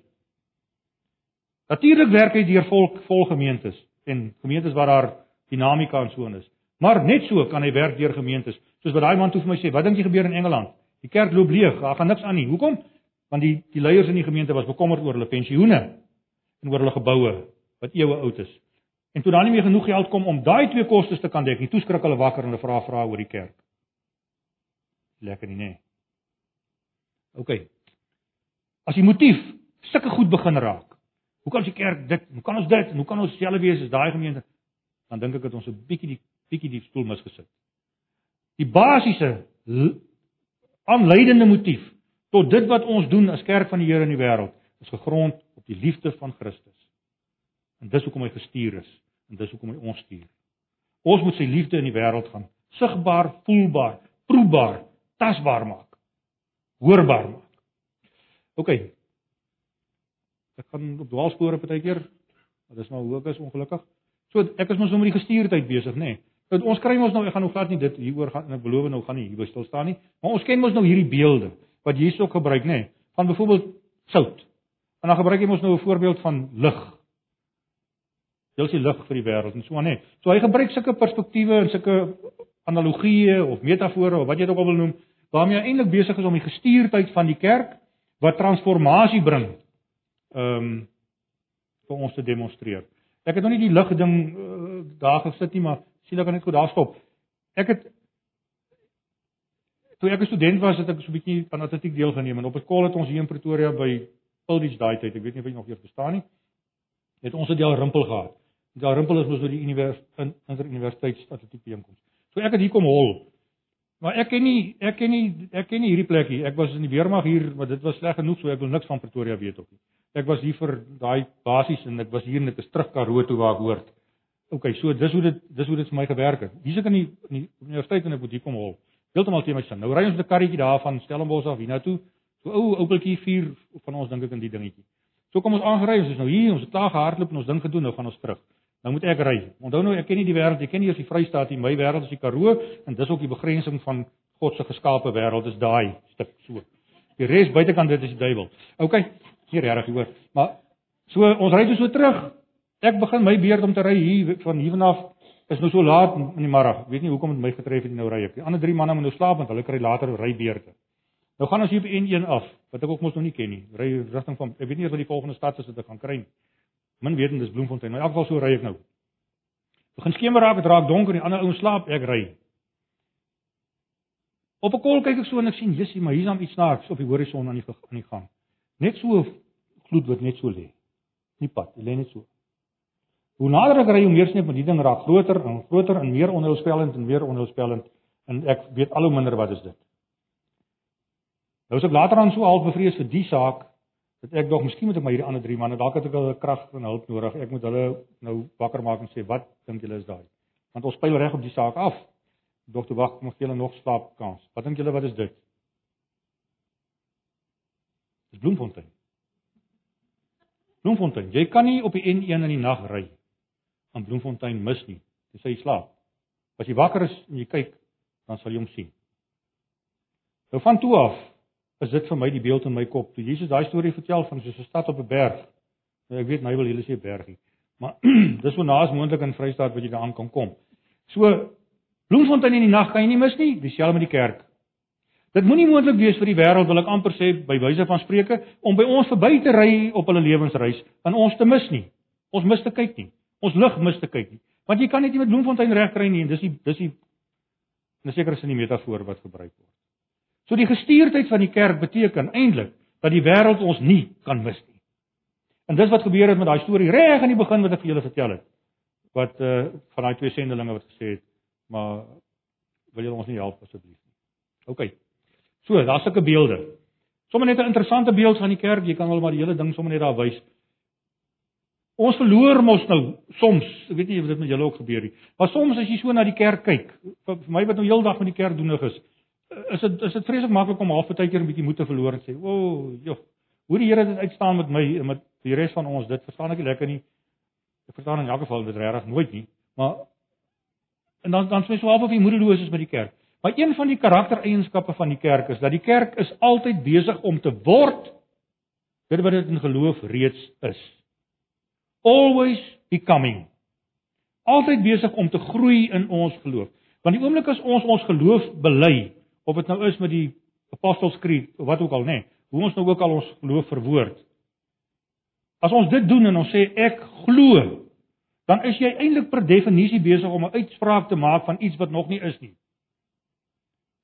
Natuurlik werk hy deur volk vol gemeentes en gemeentes waar daar dinamika en so is. Maar net so kan hy werk deur gemeentes. Soos wat daai man toe vir my sê, wat dink jy gebeur in Engeland? Die kerk loop leeg, daar gaan niks aan nie. Hoekom? Want die die leiers in die gemeente was bekommerd oor hulle pensioene en oor hulle geboue wat eeue oud is. En toe daar nie meer genoeg geld kom om daai twee kostes te kan dek nie, toe skrik hulle wakker en hulle vra vra oor die kerk. Lekker nie, nê? OK. As die motief sulke goed begin raak. Hoe kan ons die kerk dit? Hoe kan ons dit? Hoe kan ons dieselfde wees as daai gemeente? Dan dink ek dat ons 'n bietjie die bietjie die stoel misgesit. Die basiese aanleidende motief tot dit wat ons doen as kerk van die Here in die wêreld is gegrond op die liefde van Christus. En dis hoekom hy gestuur is en dis hoekom hy ons stuur. Ons moet sy liefde in die wêreld gaan sigbaar, voelbaar, proebaar, tasbaar maak. Hoorbaar maak. OK. Ek gaan op dwaalspore partykeer. Dit is maar hoe ek is ongelukkig. So ek is mos nou met die gestuurdheid besig, nê. Nee. Nou ons kry mos nou ek gaan nou glad nie dit hieroor gaan en ek beloof nou gaan nie hier by stil staan nie. Maar ons ken mos nou hierdie beelde wat Jesus ook gebruik, nê, nee, van byvoorbeeld sout. En dan gebruik hy mos nou 'n voorbeeld van lig. Jy sien lig vir die wêreld en so aan. Nee. So hy gebruik sulke perspektiewe en sulke analogieë of metafore of wat jy dit ook al wil noem, waarmee hy eintlik besig is om die gestuurdheid van die kerk wat transformasie bring, ehm um, vir ons te demonstreer. Ek het nog nie die lig ding uh, daar gesit nie, maar sien ek kan net gou daar stop. Ek het toe ek 'n student was, het ek so 'n bietjie van atletiek deelgeneem en op 'n skool het ons hier in Pretoria by Pilditch daai tyd, ek weet nie of jy nog eers bestaan nie, het ons 'n deel rimpel gehad. Daai rimpel is mos by die univers in interuniversiteit atletiek byeenkoms. So ek het hier kom hol. Maar ek ken nie ek ken nie ek ken nie hierdie plek hier. Ek was in die weermag hier, maar dit was sleg genoeg so ek wil niks van Pretoria weet op nie. Ek was hier vir daai basies en ek was hier net 'n terug Karoo toe waar ek hoort. OK, so dis hoe dit dis hoe dit vir my gewerk het. Hier's ek in die in die universiteit en ek moet hier kom hol. Heeltemal teen my sin. Nou ry ons met 'n karretjie daar van Stellenbosch af hiernatoe. So ou oupeltjie vier van ons dink ek in die dingetjie. So kom ons aangery, ons is nou hier, ons het klaar gehardloop en ons ding gedoen, nou gaan ons terug. Nou moet ek ry. Onthou nou, ek ken nie die wêreld, ek ken nie eers die Vrystaat nie. My wêreld is die Karoo en dis ook die begrensing van God se geskape wêreld is daai stuk so. Die res buitekant dit is die duiwel. OK, nie regtig hoor. Maar so ons ry toe so terug. Ek begin my beurt om te ry hier van hier vanaf is nou so laat in die middag. Weet nie hoekom dit my getref het nou ry ek. Die ander drie manne moet nou slaap want hulle kry later ry beurte. Nou gaan ons hier op N1 af wat ek ook mos nog nie ken nie. Ry rigting van ek weet nie wat die volgende stad is wat ek gaan kry nie. Min weet en dis Bloemfontein. Maar in elk geval so ry ek nou. Begin skemer raak, dit raak donker, die ander ouens slaap, ek ry. Op 'n kol kyk ek so en ek sien, "Jessie, maar hier's dan iets snaaks op die horison aan die aan die gang." Net so gloed wat net so lê. Nie pad, lê net so. Hoe nader ek ry, hoe meer sien ek met die ding raak groter en groter en meer onheilspellend en meer onheilspellend en ek weet al hoe minder wat is dit. Nou ek later aan so half bevrees vir die saak dat ek dog miskien moet ek maar hierdie ander drie manne dalk het ek hulle krag en hulp nodig. Ek moet hulle nou wakker maak en sê wat dink julle is daai? Want ons speel reg op die saak af. Dokter wag, kom julle nog slaap kans. Wat dink julle wat is dit? Dis Bloemfontein. Bloemfontein. Jy kan nie op die N1 in die nag ry aan Bloemfontein mis nie. Dis hy slaap. As jy wakker is en jy kyk, dan sal jy hom sien. Nou van toe af is dit vir my die beeld in my kop. Toe Jesus daai storie vertel van so 'n stad op 'n berg. Nou ek weet nou wil julle sê bergie. Maar dis so naas moontlik in Vrystaat wat jy daaraan kan kom. So Bloemfontein in die nag kan jy nie mis nie, dieselfde met die kerk. Dit moenie moontlik wees vir die wêreld wil ek amper sê by wyse van spreuke om by ons verby te ry op hulle lewensreis en ons te mis nie. Ons mis te kyk nie ons lig mis te kyk nie. Want jy kan net nie met Bloemfontein regkry nie en dis die dis die 'n sekere sin die metafoor wat gebruik word. So die gestuurdheid van die kerk beteken eintlik dat die wêreld ons nie kan mis nie. En dis wat gebeur het met daai storie reg aan die begin wat ek vir julle vertel het. Wat uh van daai twee sendelinge wat gesê het, maar wil julle ons nie help asseblief nie. OK. So, daar's sulke beelde. Sommige net 'n interessante beeld van die kerk, jy kan wel maar die hele ding sommer net daar wys. Ons verloor mos nou soms, ek weet nie of dit met julle ook gebeur nie. Maar soms as jy so na die kerk kyk, vir my wat nou heeldag met die kerk doenig is, is dit is dit vreeslik maklik om half partykeer 'n bietjie moed te verloor en sê, "O, oh, joh, hoe die Here dit uitstaan met my en met die res van ons, dit verstaan ek nie lekker nie." Ek verstaan in elk geval dit regtig nooit nie, maar en dan dan sê so half of jy moedeloos is met die kerk. Maar een van die karaktereienskappe van die kerk is dat die kerk is altyd besig om te word dit wat dit in geloof reeds is always becoming. Altyd besig om te groei in ons geloof. Want die oomblik as ons ons geloof bely, of dit nou is met die Apostles Creed, wat ook al, nê. Nee, hoe ons nou ook al ons geloof verwoord. As ons dit doen en ons sê ek glo, dan is jy eintlik per definisie besig om 'n uitspraak te maak van iets wat nog nie is nie.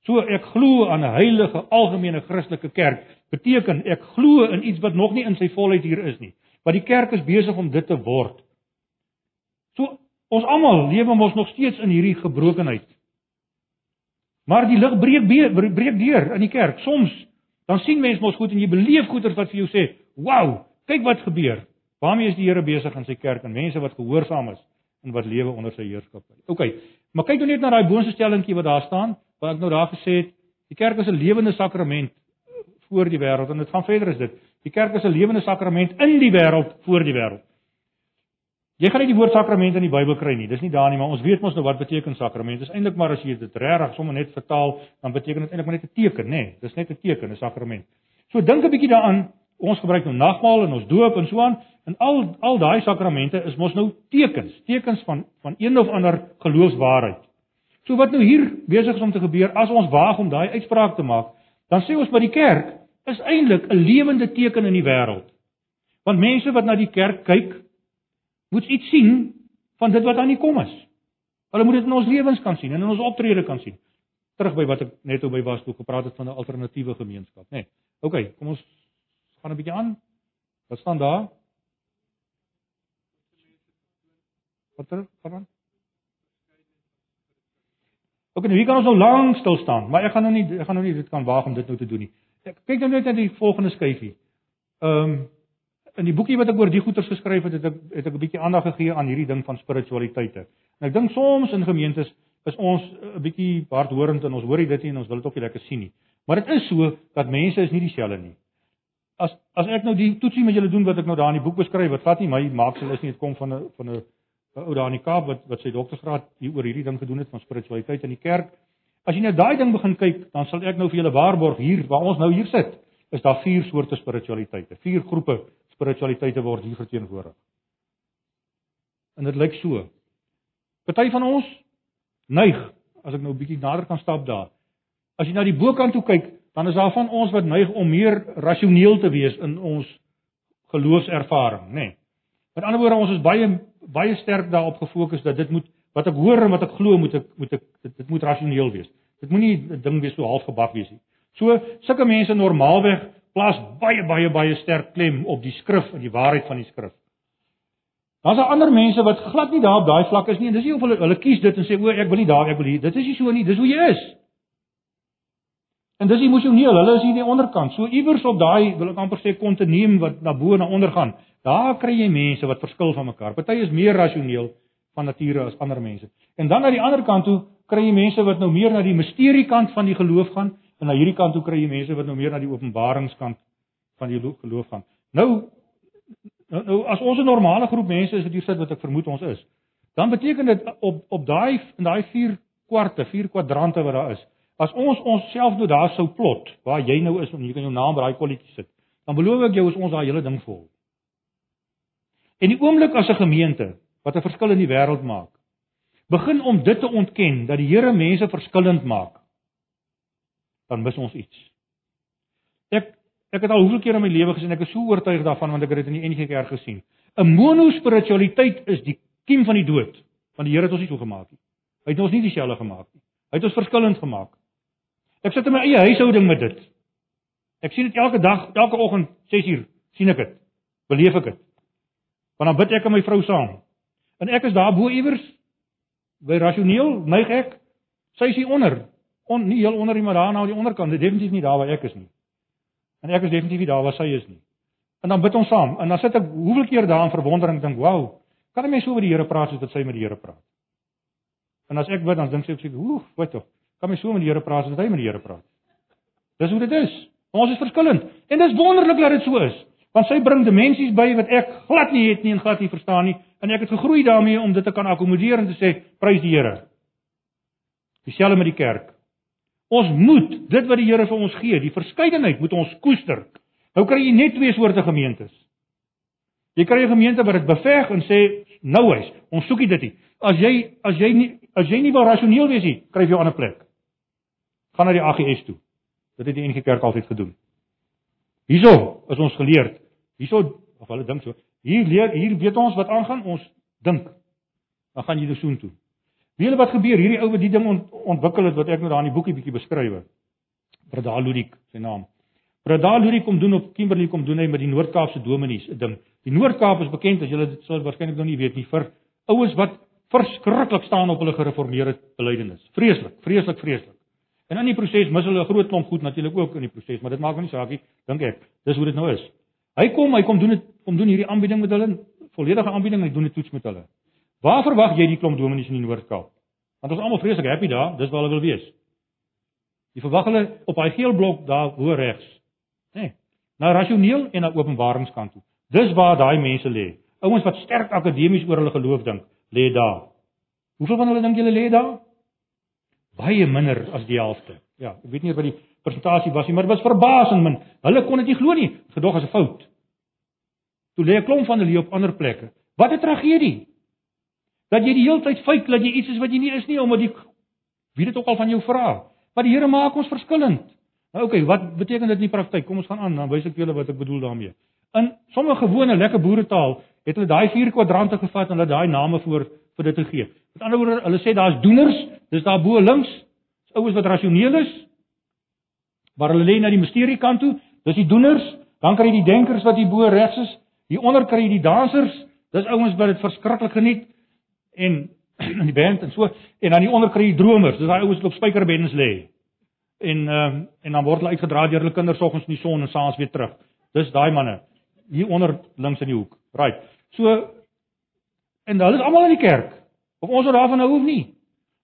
So ek glo aan 'n heilige algemene Christelike kerk beteken ek glo in iets wat nog nie in sy volheid hier is nie. Maar die kerk is besig om dit te word. So ons almal lewe mos nog steeds in hierdie gebrokenheid. Maar die lig breek breek deur in die kerk. Soms dan sien mense mos goed en jy beleef goeders wat vir jou sê, "Wow, kyk wat gebeur." Waarmee is die Here besig in sy kerk en mense wat gehoorsaam is en wat lewe onder sy heerskappy. OK, maar kyk nou net na daai boonste stellingkie wat daar staan, wat ek nou daar gesê het, die kerk is 'n lewende sakrament voor die wêreld en dit gaan verder is dit. Die kerk is 'n lewende sakrament in die wêreld voor die wêreld. Jy gaan nie die woord sakrament in die Bybel kry nie. Dis nie daar nie, maar ons weet mos nou wat beteken sakrament. Dis eintlik maar as jy dit regtig sommer net vertaal, dan beteken dit eintlik maar net 'n teken, nê? Nee, dis net 'n teken, 'n sakrament. So dink 'n bietjie daaraan. Ons gebruik nou nagmaal en ons doop en so aan. En al al daai sakramente is mos nou tekens, tekens van van een of ander geloofswaarheid. So wat nou hier besig is om te gebeur as ons waag om daai uitspraak te maak, dan sê ons by die kerk is eintlik 'n lewende teken in die wêreld. Want mense wat na die kerk kyk, moet iets sien van dit wat aan die kom is. Hulle moet dit in ons lewens kan sien en in ons optrede kan sien. Terug by wat ek net oor by was toe gepraat het van 'n alternatiewe gemeenskap, nê. Nee. OK, kom ons gaan 'n bietjie aan. Wat staan daar? Wat er van? Ook nou hier kan ons nou lank stil staan, maar ek gaan nou nie ek gaan nou nie dit kan waag om dit nou te doen nie. Ek kyk nou net na die volgende skyfie. Ehm um, in die boekie wat ek oor die goeters geskryf het, het ek het ek 'n bietjie aandag gegee aan hierdie ding van spiritualiteite. En ek dink soms in gemeentes is ons 'n bietjie hardhorend en ons hoor dit nie en ons wil dit ook nie lekker sien nie. Maar dit is so dat mense is nie dieselfde nie. As as ek nou die toetsie met julle doen wat ek nou daar in die boek beskryf, wat vat nie my maaksel is nie, dit kom van 'n van 'n ou daar in die Kaap wat wat sy doktorsgraad hier oor hierdie ding gedoen het van spiritualiteit in die kerk. As jy nou daai ding begin kyk, dan sal ek nou vir julle waarborg hier waar ons nou hier sit, is daar vier soorte spiritualiteite. Vier groepe spiritualiteite word hier verteenwoordig. En dit lyk so. Party van ons neig, as ek nou 'n bietjie nader kan stap daar. As jy na die bokant toe kyk, dan is daar van ons wat neig om meer rasioneel te wees in ons geloofservaring, nê. Nee. Met ander woorde, ons is baie baie sterk daarop gefokus dat dit moet wat ek hoor en wat ek glo moet ek moet ek dit, dit moet rasioneel wees. Dit moenie 'n ding wees so half gebak wees nie. So sulke mense normaalweg plaas baie baie baie sterk klem op die skrif en die waarheid van die skrif. Daar's ander mense wat glad nie daar op daai vlak is nie en dis nie of hulle hulle kies dit en sê o ek wil nie daar ek wil hier. Dit is nie so nie, dis hoe jy is. En dis emosioneel, hulle is hier aan die onderkant. So iewers op daai wil ek amper sê kontinuum wat na bo en na onder gaan. Daar kry jy mense wat verskil van mekaar. Party is meer rasioneel van nature as ander mense. En dan aan die ander kant toe kry jy mense wat nou meer na die misterie kant van die geloof gaan en aan hierdie kant toe kry jy mense wat nou meer na die openbaringskant van die geloof gaan. Nou nou, nou as ons 'n normale groep mense is wat hier sit wat ek vermoed ons is, dan beteken dit op op daai in daai 4 kwarte, 4 kwadrante wat daar is. As ons onsself nou daar sou plot waar jy nou is en jy kan jou naam by daai kolletjie sit, dan beloof ek jou is ons daai hele ding vol. En die oomblik as 'n gemeente wat 'n verskil in die wêreld maak, begin om dit te ontken dat die Here mense verskillend maak, dan mis ons iets. Ek ek het al hoeveel keer in my lewe gesien, ek is so oortuig daarvan want ek het dit in die NG Kerk gesien. 'n Monospiritualiteit is die kiem van die dood, want die Here het ons nie so gemaak nie. Hy het ons nie dieselfde gemaak nie. Hy het ons verskillend gemaak. Ek sit in my eie huishouding met dit. Ek sien dit elke dag, elke oggend 6uur sien ek dit. Beleef ek dit. Want dan bid ek en my vrou saam. En ek is daar bo iewers by rasioneel neig ek. Sy is hier onder. On nie heel onder nie, maar daar na die onderkant. Dit definitief nie daar waar ek is nie. En ek is definitief nie daar waar sy is nie. En dan bid ons saam. En dan sit ek hoeveel keer daar in verwondering dink, "Wow, kan 'n mens so met die Here praat soos wat sy met die Here praat?" En as ek bid, dan dink sy ek sê, "Oef, wat tog. Kan mens so met die Here praat soos wat hy met die Here praat?" Dis hoe dit is. Ons is verskillend. En dis wonderlik dat dit so is want sy bring dimensies by wat ek glad nie het nie en glad nie verstaan nie en ek het gegroei daarmee om dit te kan akkommodeer en te sê prys die Here. Dieselfde met die kerk. Ons moet dit wat die Here vir ons gee, die verskeidenheid moet ons koester. Nou kry jy net twee soorte gemeentes. Jy kry 'n gemeente wat dit beveg en sê nou is, ons soekie dit nie. As jy as jy nie as jy nie wil rasioneel wees nie, kry jy 'n ander plek. Gaan na die AGS toe. Dit het die NG Kerk altyd gedoen. Hierso is ons geleerd. Hierso of hulle dink so. Hier leer hier weet ons wat aangaan, ons dink. Dan gaan jy dus soontoe. Weet julle wat gebeur? Hierdie ou wat die ding ont, ontwikkel het wat ek nou daar in die boekie bietjie beskryf. Brada Ludik, sy naam. Brada Ludik kom doen op Kimberley kom doen hy met die Noord-Kaapse dominees 'n ding. Die Noord-Kaap is bekend as julle dit sal waarskynlik nog nie weet nie vir ouens wat verskriklik staan op hulle gereformeerde belydenis. Vreeslik, vreeslik, vreeslik. En in die proses mis hulle 'n groot klomp goed natuurlik ook in die proses, maar dit maak nie saak nie, dink ek. Dis hoe dit nou is. Hy kom, hy kom doen dit, kom doen hierdie aanbieding met hulle, volledige aanbieding en hy doen 'n toets met hulle. Waar verwag jy die klomp dominees in die Noord-Kaap? Want ons almal vreeslik happy daar, dis waar hulle wil wees. Jy verwag hulle op daai geel blok daar bo regs. Nê? Nee, na rasioneel en na openbaringskant toe. Dis waar daai mense lê. Ouens wat sterk akademies oor hulle geloof dink, lê daar. Hoeveel van hulle dink julle lê daar? Baie minder as die helfte. Ja, ek weet nie wat die persentasie was nie, maar dit was verbasend min. Hulle kon dit nie glo nie. Gedog as 'n fout. Toe lê 'n klomp van hulle op ander plekke. Wat 'n tragedie. Dat jy die hele tyd feit dat jy iets is wat jy nie is nie omdat jy wie dit ook al van jou vra. Maar die Here maak ons verskillend. Nou okay, wat beteken dit in die praktyk? Kom ons gaan aan, dan wys ek julle wat ek bedoel daarmee. In sommige gewone lekker boeretaal het hulle daai vier kwadrante gevat en hulle daai name voor vir dit te gee. Met ander woorde, hulle sê daar's doeners, dis daar bo links, is oues wat rasioneel is. Maar hulle lê na die misterie kant toe, dis die doeners, dan kry jy die denkers wat hier bo regs is, hier onder kry jy die dansers, dis ouens wat dit verskriklik geniet en in die band en so en dan hier onder kry jy dromers, dis daai ouens wat op spykerbeddens lê. En ehm um, en dan word hulle uitgedra deur hulle kinders soggens in die son en saans weer terug. Dis daai manne hier onder links in die hoek. Right. So en hulle is almal in die kerk. Of ons wat daarvan hou of nie.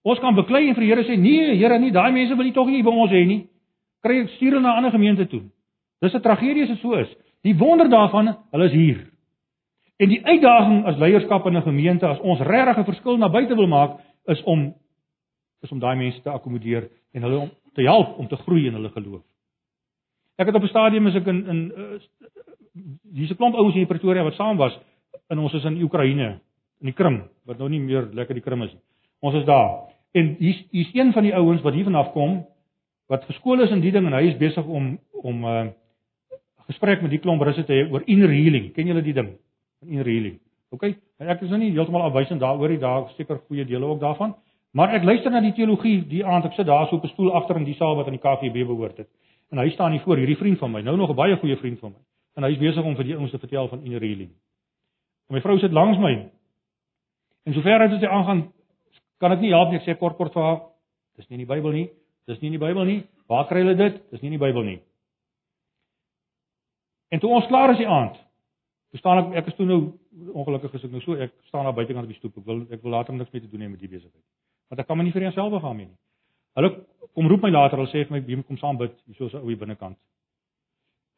Ons kan beklei en vir die Here sê, "Nee, Here, nie daai mense wil nie tog nie by ons hê nie." Kry stuur hulle na 'n ander gemeente toe. Dis 'n tragedie as dit so is. Die wonder daarvan, hulle is hier. En die uitdaging as leierskap in 'n gemeente as ons regtig 'n verskil na buite wil maak, is om is om daai mense te akkommodeer en hulle om te help om te groei in hulle geloof. Ek het op 'n stadium as ek in in uh, hier's 'n klomp ouens hier in Pretoria wat saam was en ons is in Oekraïne in die Krim wat nou nie meer lekker die Krim is nie. Ons is daar. En hier's hier's een van die ouens wat hiervan af kom wat geskool is in die ding en hy is besig om om 'n uh, gesprek met die klomp russe te hê oor inner healing. Ken julle die ding? Inner healing. OK? En ek is nou nie heeltemal afwysend daaroor nie, daar seker goeie dele ook daarvan. Maar ek luister na die teologie die aand ek sit daar so op 'n stoel agter in die saal wat aan die KGB behoort het. En hy staan hier voor, hierdie vriend van my, nou nog 'n baie goeie vriend van my en hy is besig om vir die ouens te vertel van inner healing. En my vrou sit langs my. En sover as dit aangaan, kan ek nie help nie ek sê kort kort vir haar, dis nie in die Bybel nie. Dis nie in die Bybel nie. Waar kry hulle dit? Dis nie in die Bybel nie. En toe ons klaar is die aand, verstaan ek ek is toe nou ongelukkig is ek nou so ek staan daar buitekant op die stoep. Ek wil ek wil later niks meer te doen hê met die besigheid. Want ek kan my nie vir eenself gaan nie. Hulle kom roep my later, hulle sê vir my, "Wie kom saam bid?" Hier so 'n ou hier binnekant.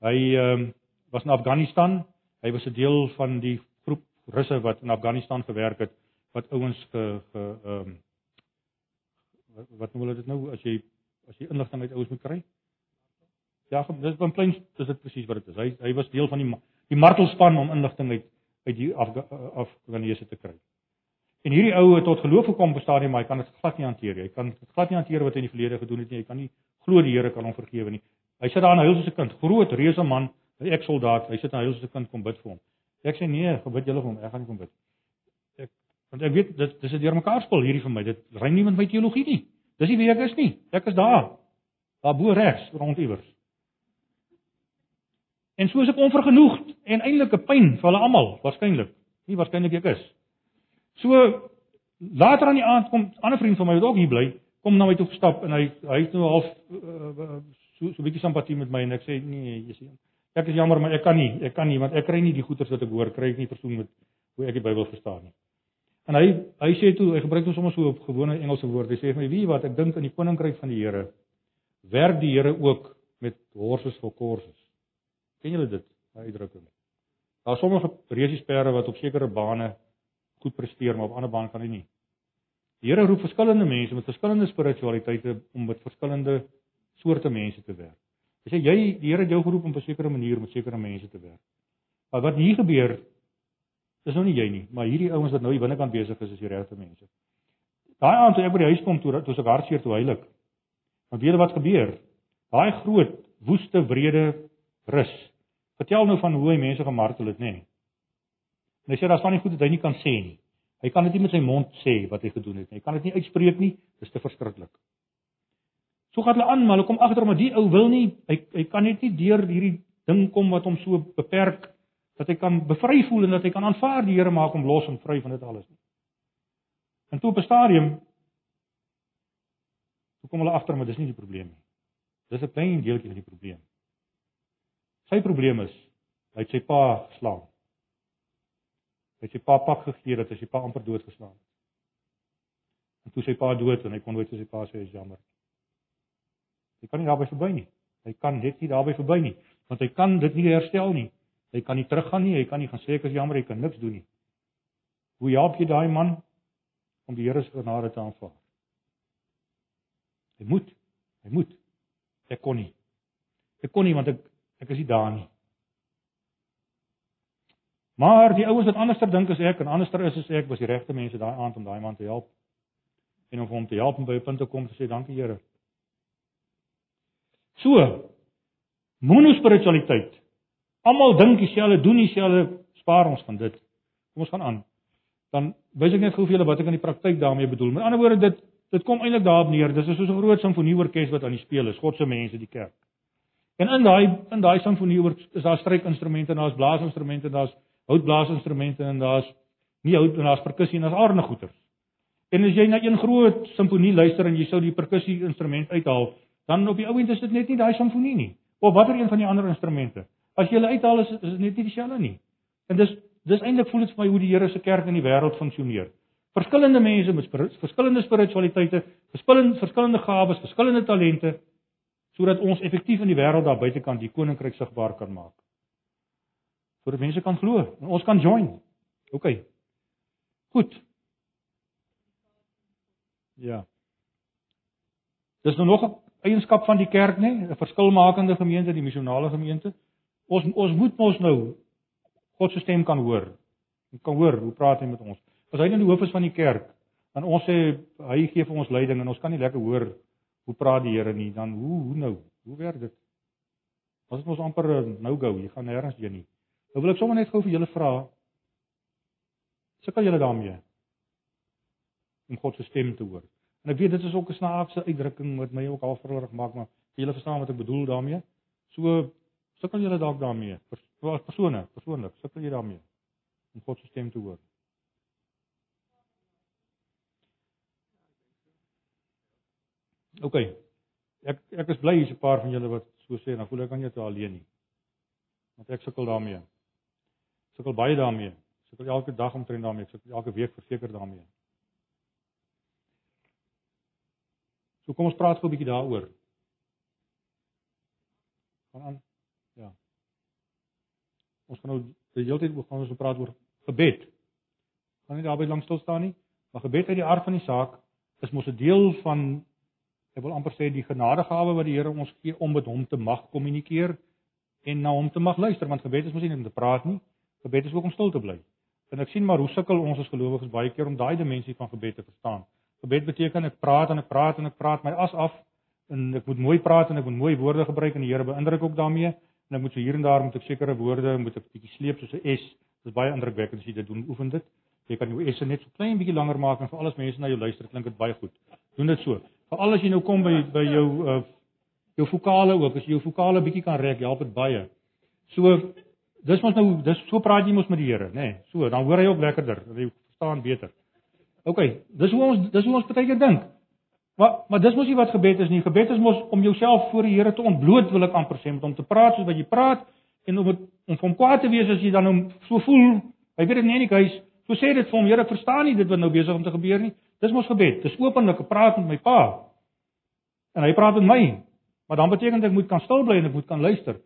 Hy ehm um, was in Afghanistan. Hy was 'n deel van die groep Russe wat in Afghanistan gewerk het wat ouens ge ge ehm um, wat noem hulle dit nou as jy as jy inligting uit ouens moet kry? Ja, dis van klein dis dit presies wat dit is. Hy hy was deel van die die martelspan om inligting uit uit die Afghanese te kry. En hierdie ou het tot geloof gekom op 'n stadium, maar hy kan dit glad nie hanteer nie. Hy kan dit glad nie hanteer wat hy in die verlede gedoen het nie. Hy kan nie glo die Here kan hom vergewe nie. Hy sit daar in 'n huis as 'n kind, groot reuse man, 'n eksoldaat, hy sit na huis as 'n kind kom bid vir hom. Ek sê nee, gebid julle vir hom, ek gaan nie kom bid. Ek want ek weet dit dis 'n deurmekaar spel hierdie vir my. Dit ry nie met my teologie nie. Dis nie wie ek is nie. Ek is daar. Daar bo regs rond iewers. En soos ek onvergenoegd en eintlik 'n pyn vir hulle almal, waarskynlik. Nie waarskynlik ek is. So later aan die aand kom 'n ander vriend van my wat ook hier bly, kom na my toe gestap en hy hy het nou half uh, so so 'n bietjie simpatie met my en ek sê nee, jy sien. Ek is jammer, maar ek kan nie, ek kan nie want ek kry nie die goeders wat ek hoor kry ek nie persoon met hoe ek die Bybel verstaan nie. En hy hy sê toe, hy gebruik ons sommer so op gewone Engelse woorde. Hy sê vir my, "Wie wat ek dink in die koninkryk van die Here werk die Here ook met horses for courses." Ken julle dit? Daai uitdrukking. Daar sommige resiesperde wat op sekere bane goed presteer, maar op ander bane kan hy nie. Die Here roep verskillende mense met verskillende spiritualiteite om met verskillende soorte mense te werk. Hy sê jy die Here het jou geroep om op 'n sekere manier met sekere mense te werk. Maar wat hier gebeur is nou nie jy nie, maar hierdie ouens wat nou hier binnekant besig is is die regte mense. Daai aand toe ek by die huis kom toe toe ek hartseer toe heilig. Want weet jy wat gebeur? Daai groot, woeste, wrede rus. Vertel nou van hoe hy mense gemartel het, nê? Nee. Hy sê daar's van die goed wat hy nie kan sê nie. Hy kan dit nie met sy mond sê wat hy gedoen het nie. Hy kan dit nie uitspreek nie. Dis te verskriklik. So gaan hulle aan, maar hulle kom agter om dat die ou wil nie, hy hy kan net nie deur hierdie ding kom wat hom so beperk dat hy kan bevry voel en dat hy kan aanvaar die Here maak hom los en vry van dit alles nie. En toe op 'n stadium toe kom hulle agter maar dis nie die probleem nie. Dis 'n klein deeltjie van die probleem. Sy probleem is hy het sy pa geslaan. Hy het sy pa pak gegee dat hy sy pa amper doodgeslaan het. En toe sy pa dood en hy kon nooit vir sy pa sê hy is jammer. Hy kan nie daarby verby nie. Hy kan net nie daarby verby nie, want hy kan dit nie herstel nie. Hy kan nie teruggaan nie, hy kan nie gaan sê ek is jammer, hy kan niks doen nie. Hoe help jy daai man om die Here se genade te aanvaar? Hy moet, hy moet. Ek kon nie. Ek kon nie want ek ek is nie daar nie. Maar die ouens wat anderster dink as ek en anderster is as ek, was die regte mense daai aand om daai man te help en om hom te help om by 'n punt te kom te sê dankie Here. So monospiritualiteit. Almal dink dieselfde, doen dieselfde, spaar ons van dit. Kom ons gaan aan. Dan wys ek net gou vir julle wat ek in die praktyk daarmee bedoel. Met ander woorde dit dit kom eintlik daarop neer. Dis soos 'n groot simfonieorkes wat aan die speel is, God se mense die kerk. En in daai in daai simfonieorkes is daar strykinstrumente, daar's blaasinstrumente, daar's houtblaasinstrumente en daar's nie hout en daar's perkussie en daar's aardige goeters. En as jy na een groot simfonie luister en jy sou die perkussie instrument uithaal, dan op die ou end is dit net nie daai simfonie nie. Of watter een van die ander instrumente. As jy hulle uithaal is, is dit net nie dieselfde nie. En dis dis eintlik voel dit vir my hoe die Here se kerk in die wêreld funksioneer. Verskillende mense met verskillende spiritualiteite, verskillende verskillende gawes, verskillende talente sodat ons effektief in die wêreld daar buitekant die koninkryk sigbaar kan maak. Sodat mense kan glo en ons kan join. OK. Goed. Ja. Dis nou nog 'n eienskap van die kerk, nê? 'n Verskilmakende gemeente, die missionale gemeente. Ons ons moet mos nou God se stem kan hoor. Ons kan hoor hoe praat hy met ons. As hy nou die hoof is van die kerk, dan ons sê hy gee vir ons leiding en ons kan nie lekker hoor hoe praat die Here nie, dan hoe hoe nou? Hoe werk dit? As dit mos amper nou gou, jy gaan nêrens heen nie. Nou wil ek sommer net gou vir julle vra. Sukkel julle daarmee? Om God se stem te hoor. En ek weet dit is ook 'n snaakse uitdrukking wat my ook al verlorig maak, maar julle verstaan wat ek bedoel daarmee. So sukkel julle dalk daarmee. Persone, persoonlik, sukkel jy daarmee om God se stem te hoor. OK. Ek ek is bly hier's 'n paar van julle wat so sê, dan voel ek aan jou te alleen nie. Want ek sukkel daarmee. Sukkel baie daarmee. Sukkel elke dag omtrent daarmee. Sukkel elke week verseker daarmee. So kom ons praat gou 'n bietjie daaroor. Gaan aan. Ja. Ons gaan nou die hele tyd gaan ons praat oor gebed. Gaan nie daarby lank stil staan nie, maar gebed uit die aard van die saak is mos 'n deel van ek wil amper sê die genadegawe wat die Here ons gee om met hom te mag kommunikeer en na hom te mag luister, want gebed is mos nie net om te praat nie, gebed is ook om stil te bly. En ek sien maar hoe sukkel ons as gelowiges baie keer om daai dimensie van gebed te verstaan. Gebed beteken ek praat en ek praat en ek praat my as af en ek moet mooi praat en ek moet mooi woorde gebruik en die Here beïndruk ook daarmee en ek moet so hier en daar moet ek sekere woorde moet ek bietjie sleep soos 'n S. Dit is baie indrukwekkend as jy dit doen, oefen dit. Jy kan jou S'e net so klein bietjie langer maak en vir alles mense na jou luister, klink dit baie goed. Doen dit so. Veral as jy nou kom by by jou uh jou vokale ook, as jy jou vokale bietjie kan rek, help dit baie. So dis mos nou dis so praat jy mos met die Here, nê? Nee, so, dan hoor hy ook lekkerder, jy verstaan beter. OK, dis hoe ons dis hoe ons baie keer dink. Maar maar dis mos nie wat gebed is nie. Gebed is mos om jouself voor die Here te ontbloot, wil ek amper sê, met hom te praat soos wat jy praat en om om van kwaad te wees as jy dan hom so voel. Hy weet dit nie eintlik hy's so sê dit vir hom, Here, verstaan nie dit wat nou besig om te gebeur nie. Dis mos gebed. Dis openlik, ek praat met my pa. En hy praat met my. Maar dan beteken dit ek moet kan stil bly en ek moet kan luister.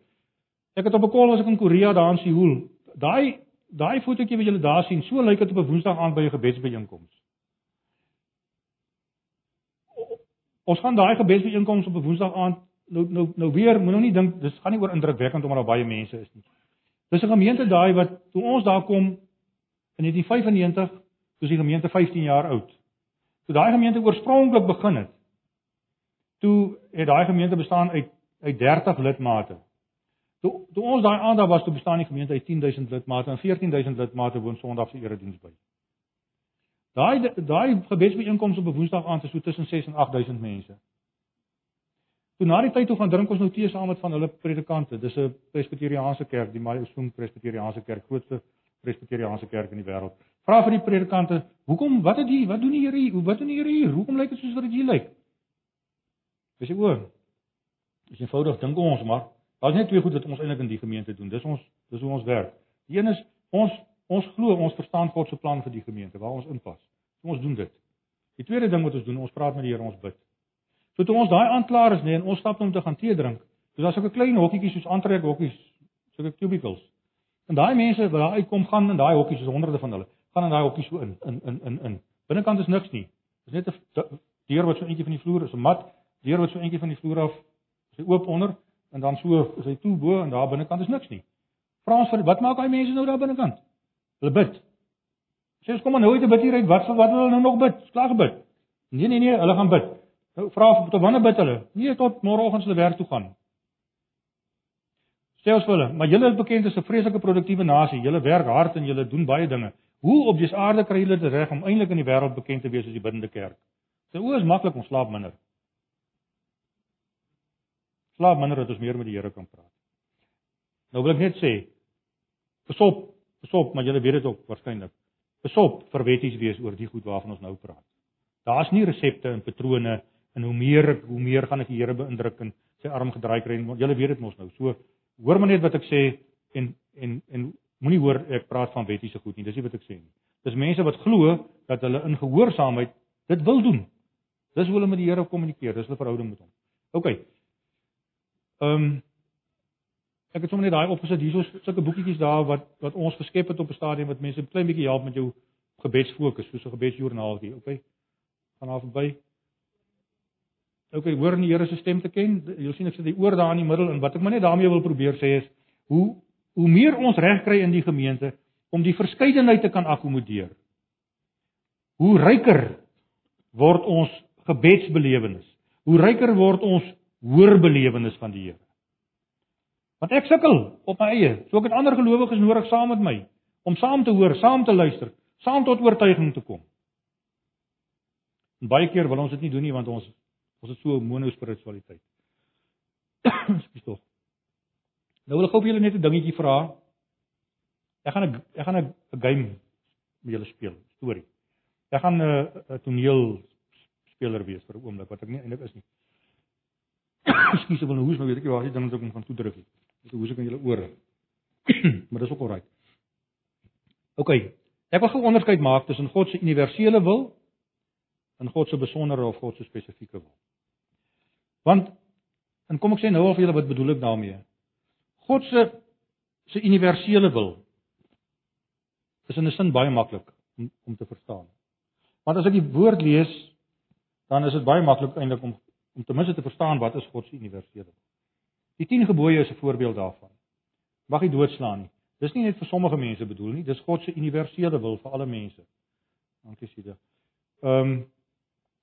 Ek het op 'n kol was ek in Korea daar in Seoul. Daai daai fotootjie wat julle daar sien, so lyk dit op 'n Woensdag aand by 'n gebedsbyeenkoms. Ons gaan daai gebedsbyeenkoms op 'n Woensdag aand nou nou nou weer, moet nou nie dink dis gaan nie oor indrukwekkend omdat daar baie mense is nie. Dis 'n gemeente daai wat toe ons daar kom in 1995, toe die gemeente 15 jaar oud. Toe daai gemeente oorspronklik begin het. Toe het daai gemeente bestaan uit uit 30 lidmate. Toe toe ons daai aand daar was, toe bestaan die gemeente uit 10000 lidmate en 14000 lidmate woon Sondag se erediens by. Daai daai gebedsbijeenkoms op 'n Woensdag aand is so tussen 6 en 8000 mense. Toe na die tyd toe gaan drink ons nou tee saam met van hulle predikante. Dis 'n Presbyteriaanse kerk, die Mayosoong Presbyteriaanse kerk, grootste Presbyteriaanse kerk in die wêreld. Vra vir die predikante, "Hoekom wat het die wat doen die Here hier? Wat doen die Here hier? Hoekom lyk dit soos wat dit hier lyk?" Dis oor. Dis eenvoudig dink ons maar. Daar's net twee goed wat ons eintlik in die gemeente doen. Dis ons dis hoe ons werk. Die een is ons ons glo ons verstaan God se plan vir die gemeente waar ons inpas. So ons doen dit. Die tweede ding wat ons doen, ons praat met die Here, ons bid. So toe ons daai aanklaar is, nee, en ons stap om te gaan tee drink. Dis daar so 'n klein hokkietjie soos aantrek hokkies, so 'n cubicles. En daai mense wat daar uitkom gaan in daai hokkies, is honderde van hulle, gaan in daai hokkies so in in in in in. Binnekant is niks nie. Dis net 'n deur wat so eentjie van die vloer is, 'n mat, deur wat so eentjie van die vloer af sy oop onder en dan so is hy toe bo en daar binnekant is niks nie. Vra ons vir wat maak daai mense nou daar binnekant? Hulle bid. Sê ons kom maar nou uit te bid hier uit. Wat wat wil hulle nou nog bid? Klaar gebid. Nee nee nee, hulle gaan bid. Nou vra of tot wanneer bid hulle? Nee, tot môreoggend hulle werk toe gaan. Sê ons vir hulle, maar julle is bekend as 'n vreeslike produktiewe nasie. Julle werk hard en julle doen baie dinge. Hoe op dese aarde kry julle dit reg om eintlik in die wêreld bekend te wees as die biddende kerk? Sy oë is maklik om slaap minder. Slaap minder dat ons meer met die Here kan praat. Nou wil ek net sê, besop, besop, maar julle weet dit ook waarskynlik. Besop vir wetties wees oor die goed waarvan ons nou praat. Daar's nie resepte en patrone en hoe meer ek hoe meer gaan ek die Here beïndruk en sy arm gedraai kry. Julle weet dit mos nou. So hoor maar net wat ek sê en en en moenie hoor ek praat van wettiese goed nie. Dis nie wat ek sê nie. Dis mense wat glo dat hulle in gehoorsaamheid dit wil doen. Dis hoe hulle met die Here kommunikeer. Dis hulle verhouding met hom. OK. Ehm um, ek het sommer net daai opgesit hierso sulke boekietjies daar wat wat ons geskep het op 'n stadium wat mense 'n klein bietjie help met jou gebedsfokus, soos 'n gebedsjoernaaltjie, OK? Gaan daar verby. OK, hoor die Here se stem te ken. Jy sien ek sit die oor daar in die middel en wat ek maar net daarmee wil probeer sê is hoe hoe meer ons reg kry in die gemeente om die verskeidenheid te kan akkommodeer. Hoe ryker word ons gebedsbelewenis. Hoe ryker word ons hoorbelewenis van die Here. Want ek sukkel op my eie. So ek het ander gelowiges nodig saam met my om saam te hoor, saam te luister, saam tot oortuiging te kom. En baie keer wil ons dit nie doen nie want ons Ons het so 'n monospiritualiteit. Skus tog. Nou wil ek gou vir julle net 'n dingetjie vra. Ek gaan 'n ek gaan 'n game met julle speel, storie. Ek gaan 'n 'n toneel speler wees vir 'n oomblik wat ek nie eintlik is nie. Skus, ek wil nou hoes, maar weet ek jy waar jy dan moet ek van toe druk. Ek hoes ek aan julle ore. maar dis ook alraai. OK. Ek wil gou onderskeid maak tussen God se universele wil en God se besondere of God se spesifieke wil. Want en kom ek sê nou of julle wat bedoel ek daarmee? God se se universele wil is in 'n sin baie maklik om om te verstaan. Want as ek die woord lees, dan is dit baie maklik eintlik om om ten minste te verstaan wat is God se universele wil. Die 10 gebooie is 'n voorbeeld daarvan. Mag jy doodslaan nie. Dis nie net vir sommige mense bedoel nie, dis God se universele wil vir alle mense. Dankie Sida. Ehm um,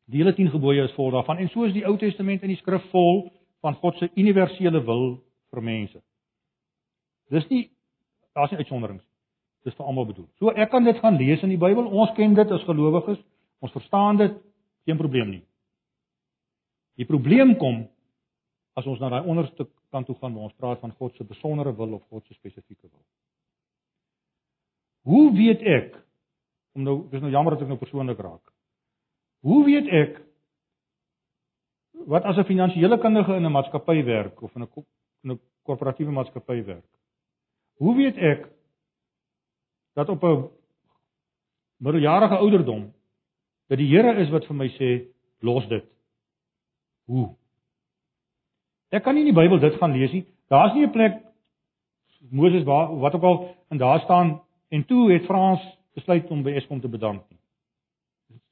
Die hele 10 gebooie is vol daarvan en so is die Ou Testament in die skrif vol van God se universele wil vir mense. Dis nie daar's nie uitsonderings. Dis vir almal bedoel. So ek kan dit gaan lees in die Bybel. Ons ken dit as gelowiges. Ons verstaan dit. Geen probleem nie. Die probleem kom as ons na daai onderste kant toe gaan waar ons praat van God se besondere wil of God se spesifieke wil. Hoe weet ek om nou dis nou jammer dat ek nou persoonlik raak. Hoe weet ek wat as 'n finansiële kundige in 'n maatskappy werk of in 'n in 'n korporatiewe maatskappy werk? Hoe weet ek dat op 'n middeljarige ouderdom dat die Here is wat vir my sê los dit? Hoe? Ek kan nie in die Bybel dit gaan lees nie. Daar's nie 'n plek Moses waar wat ook al en daar staan en toe het Frans besluit om by Eskom te bedank nie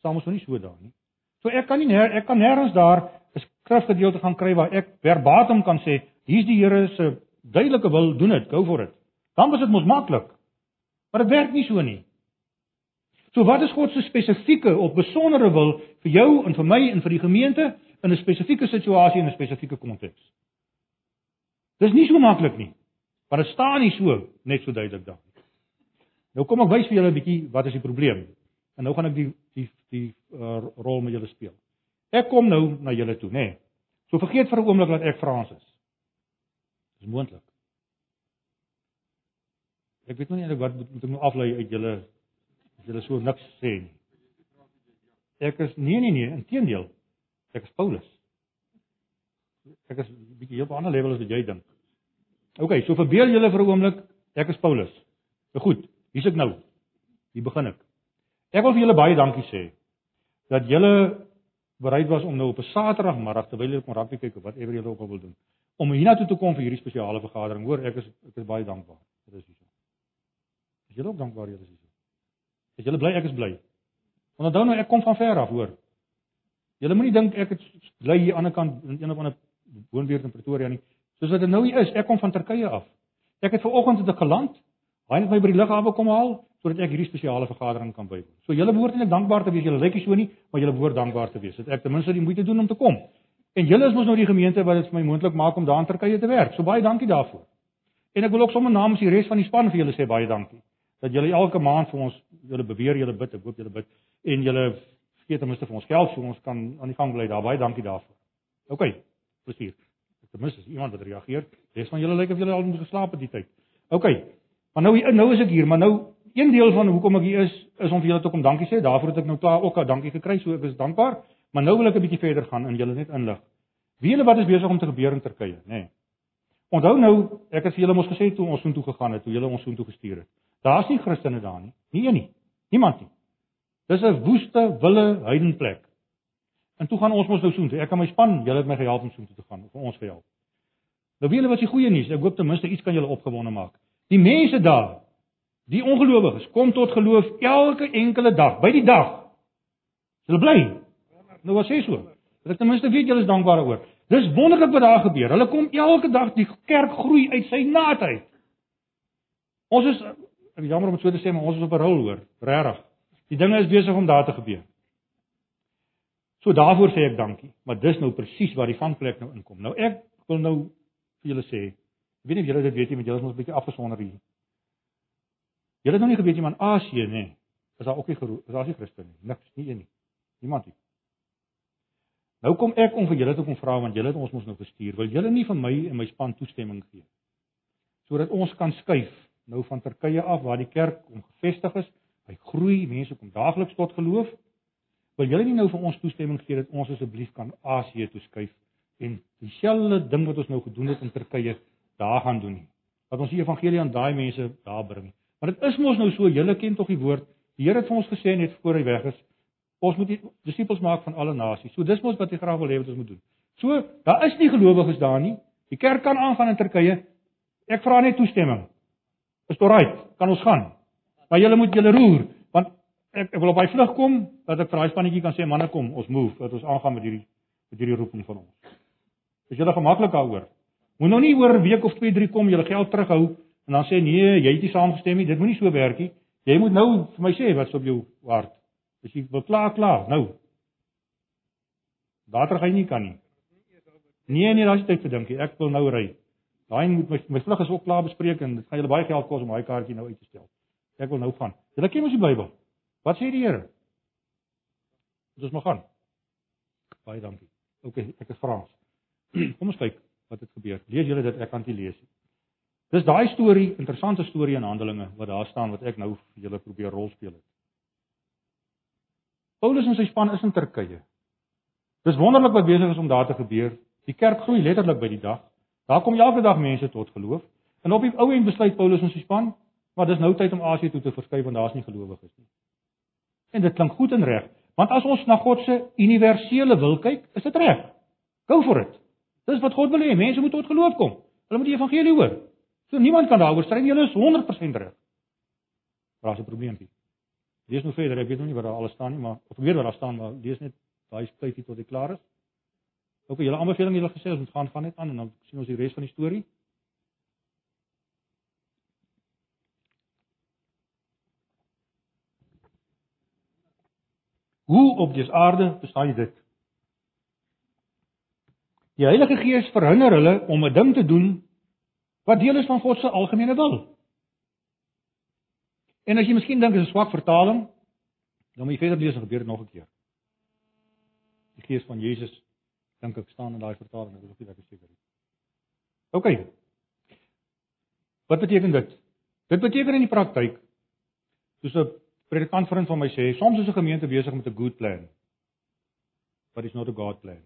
staan ons nog nie so daar nie. So ek kan nie ek kan nêrens daar 'n skrifgedeelte gaan kry waar ek verbatim kan sê hier's die Here se duidelike wil, doen dit, go for it. Dan was dit mos maklik. Maar dit werk nie so nie. So wat is God se spesifieke of besondere wil vir jou en vir my en vir die gemeente in 'n spesifieke situasie en 'n spesifieke konteks? Dis nie so maklik nie. Maar dit staan nie so net so duidelik daar nie. Nou kom ek wys vir julle 'n bietjie wat is die probleem. En nou gaan ek die die die uh, rol met julle speel. Ek kom nou na julle toe, nê. Nee. So vergeet vir 'n oomblik dat ek Frans is. Dis moontlik. Ek weet nie eintlik wat moet, ek nou aflei uit julle as julle so niks sê nie. Ek is nee nee nee, inteendeel. Ek is Paulus. Ek is bietjie op 'n ander level as wat jy dink. OK, so verbeel julle vir 'n oomblik, ek is Paulus. Nou goed, hier's ek nou. Hier begin ek. Ek wil vir julle baie dankie sê dat julle bereid was om nou op 'n Saterdagmiddag terwyl julle kom rugby kyk of whatever julle ook al wil doen, om hiernatoe te kom vir hierdie spesiale vergadering. Hoor, ek is ek is baie dankbaar. Dit is so. Is julle ook dankbaar julle is hier? Is julle bly ek is bly? Want onthou nou ek kom van ver af, hoor. Julle moenie dink ek het bly hier aan die ander kant in een of ander woonbuurt in Pretoria nie. Soos wat dit nou hier is, ek kom van Turkye af. Ek het ver oggend het ek geland. Hy het my by die lughawe kom haal sodat ek hierdie spesiale vergadering kan bywoon. So julle behoort eintlik dankbaar te wees. Julle lyk nie so nie, maar julle behoort dankbaar te wees dat ek ten minste die moeite doen om te kom. En julle is mos nou die gemeente wat dit vir my moontlik maak om daar in Turkye te werk. So baie dankie daarvoor. En ek wil ook sommer namens die res van die span vir julle sê baie dankie dat julle elke maand vir ons julle beweer julle bid, ek hoop julle bid en julle gee ten minste vir ons geld so ons kan aan die gang bly daar. Baie dankie daarvoor. OK. Plesier. Ten minste is iemand wat reageer. Res van julle lyk of julle al moet geslaap het die tyd. OK. Maar nou nou is ek hier, maar nou een deel van hoekom ek hier is is om vir julle te kom dankie sê. Daarvoor het ek nou klaar ook 'n dankie gekry, so ek is dankbaar. Maar nou wil ek 'n bietjie verder gaan en julle net inlig. Wie julle wat is besig om te gebeur in Turkye, nê? Nee. Onthou nou, ek het vir julle mos gesê toe ons soontoe gegaan het, toe julle ons soontoe gestuur het. Daar's nie Christene daar nie. Nie een nie. Niemand nie. Dis 'n woeste, wille heidenplek. En toe gaan ons mos nou soontoe. Ek en my span, julle het my gehelp om soontoe te gaan, vir ons gehelp. Nou weet julle wat die goeie nuus? Ek hoop ten minste iets kan julle opgewonde maak. Die mense daar, die ongelowiges, kom tot geloof elke enkele dag, by die dag. Hulle bly. Nou wat sê so? Dat ek ten minste weet julle is dankbaar oor. Dis wonderlik wat daar gebeur. Hulle kom elke dag die kerk groei uit sy naad uit. Ons is ek jammer om dit so te sê, maar ons is op 'n rol hoor, regtig. Die dinge is besig om daar te gebeur. So daarvoor sê ek dankie, maar dis nou presies waar die vangplek nou inkom. Nou ek wil nou vir julle sê, ek weet nie of julle dit weet nie, maar julle is mos 'n bietjie afgesonder hier. Julle het nog nie geweet iemand Asië nê. Nee. Is daar ook nie geroep, is daar nie Christen nie. Niks, nie een nie. Niemand nie. Nou kom ek om vir julle te kom vra want julle het ons mos nou gestuur. Wil julle nie vir my en my span toestemming gee sodat ons kan skuif nou van Turkye af waar die kerk om gevestig is, hy groei, mense kom daagliks tot geloof. Wil julle nie nou vir ons toestemming gee dat ons asseblief kan Asië toe skuif en dieselfde ding wat ons nou gedoen het in Turkye daar gaan doen nie. Dat ons die evangelie aan daai mense daar bring. Maar dit is mos nou so, julle ken tog die woord. Die Here het vir ons gesê net voor hy weg is, ons moet disippels maak van alle nasies. So dis mos wat hy graag wil hê wat ons moet doen. So, daar is nie gelowiges daar nie. Die kerk kan aangaan in Turkye. Ek vra net toestemming. Is dit reg? Kan ons gaan? Maar julle moet julle roer, want ek, ek wil op hy vlug kom dat ek vir daai spannetjie kan sê manne kom, ons move, dat ons aangaan met hierdie met hierdie roeping van ons. Is julle gemaklik daaroor? Moet nou nie oor 'n week of 2, 3 kom, julle geld terughou en dan sê nee, jy het nie saamgestem nie. Dit moenie so werk nie. Jy moet nou vir my sê wat's op jou hart. As jy wil klaar klaar, nou. Later gaan jy nie kan nie. Nee, nee, daar's tyd vir dinkie. Ek wil nou ry. Daai moet my my vlug is ook klaar bespreek en dit gaan julle baie geld kos om daai kaartjie nou uit te stel. Ek wil nou gaan. Julle ken mos die Bybel. Wat sê die Here? Ons moet gaan. Baie dankie. OK, ek is Frans. Kom ons kyk wat het gebeur. Lees julle dit, ek kan dit lees. Dis daai storie, interessante storie in Handelinge wat daar staan wat ek nou vir julle probeer rolspeel het. Paulus en sy span is in Turkye. Dis wonderlik wat besig is om daar te gebeur. Die kerk groei letterlik by die dag. Daar kom elke dag mense tot geloof. En op die ou end besluit Paulus en sy span, maar dis nou tyd om Asië toe te verskuif want daar's nie gelowiges nie. En dit klink goed en reg, want as ons na God se universele wil kyk, is dit reg. Go for it. Dis wat God wil hê, mense moet tot geloof kom. Hulle moet die evangelie hoor. So niemand kan daaroor stry nie, hulle is 100% reg. Maar daar's 'n probleempie. Lees nou verder, ek weet nog nie wat daar alles staan nie, maar of weet wat daar staan, maar lees net daai tydjie tot dit klaar is. Ook julle aanbeveling julle gesê ons moet gaan gaan net aan en dan sien ons die res van die storie. Hoe op die aarde bestaan dit? Die Heilige Gees verhinder hulle om 'n ding te doen wat deel is van God se algemene wil. En as jy miskien dink dit is 'n swak vertaling, dan moet jy verder lees en gebeur dit nog 'n keer. Die gees van Jesus dink ek staan in daai vertaling, ek is nie seker nie. OK. Wat beteken dit? Dit beteken in die praktyk soos 'n predikant vriend van my sê, soms is 'n gemeente besig met 'n good plan. But it's not a God plan.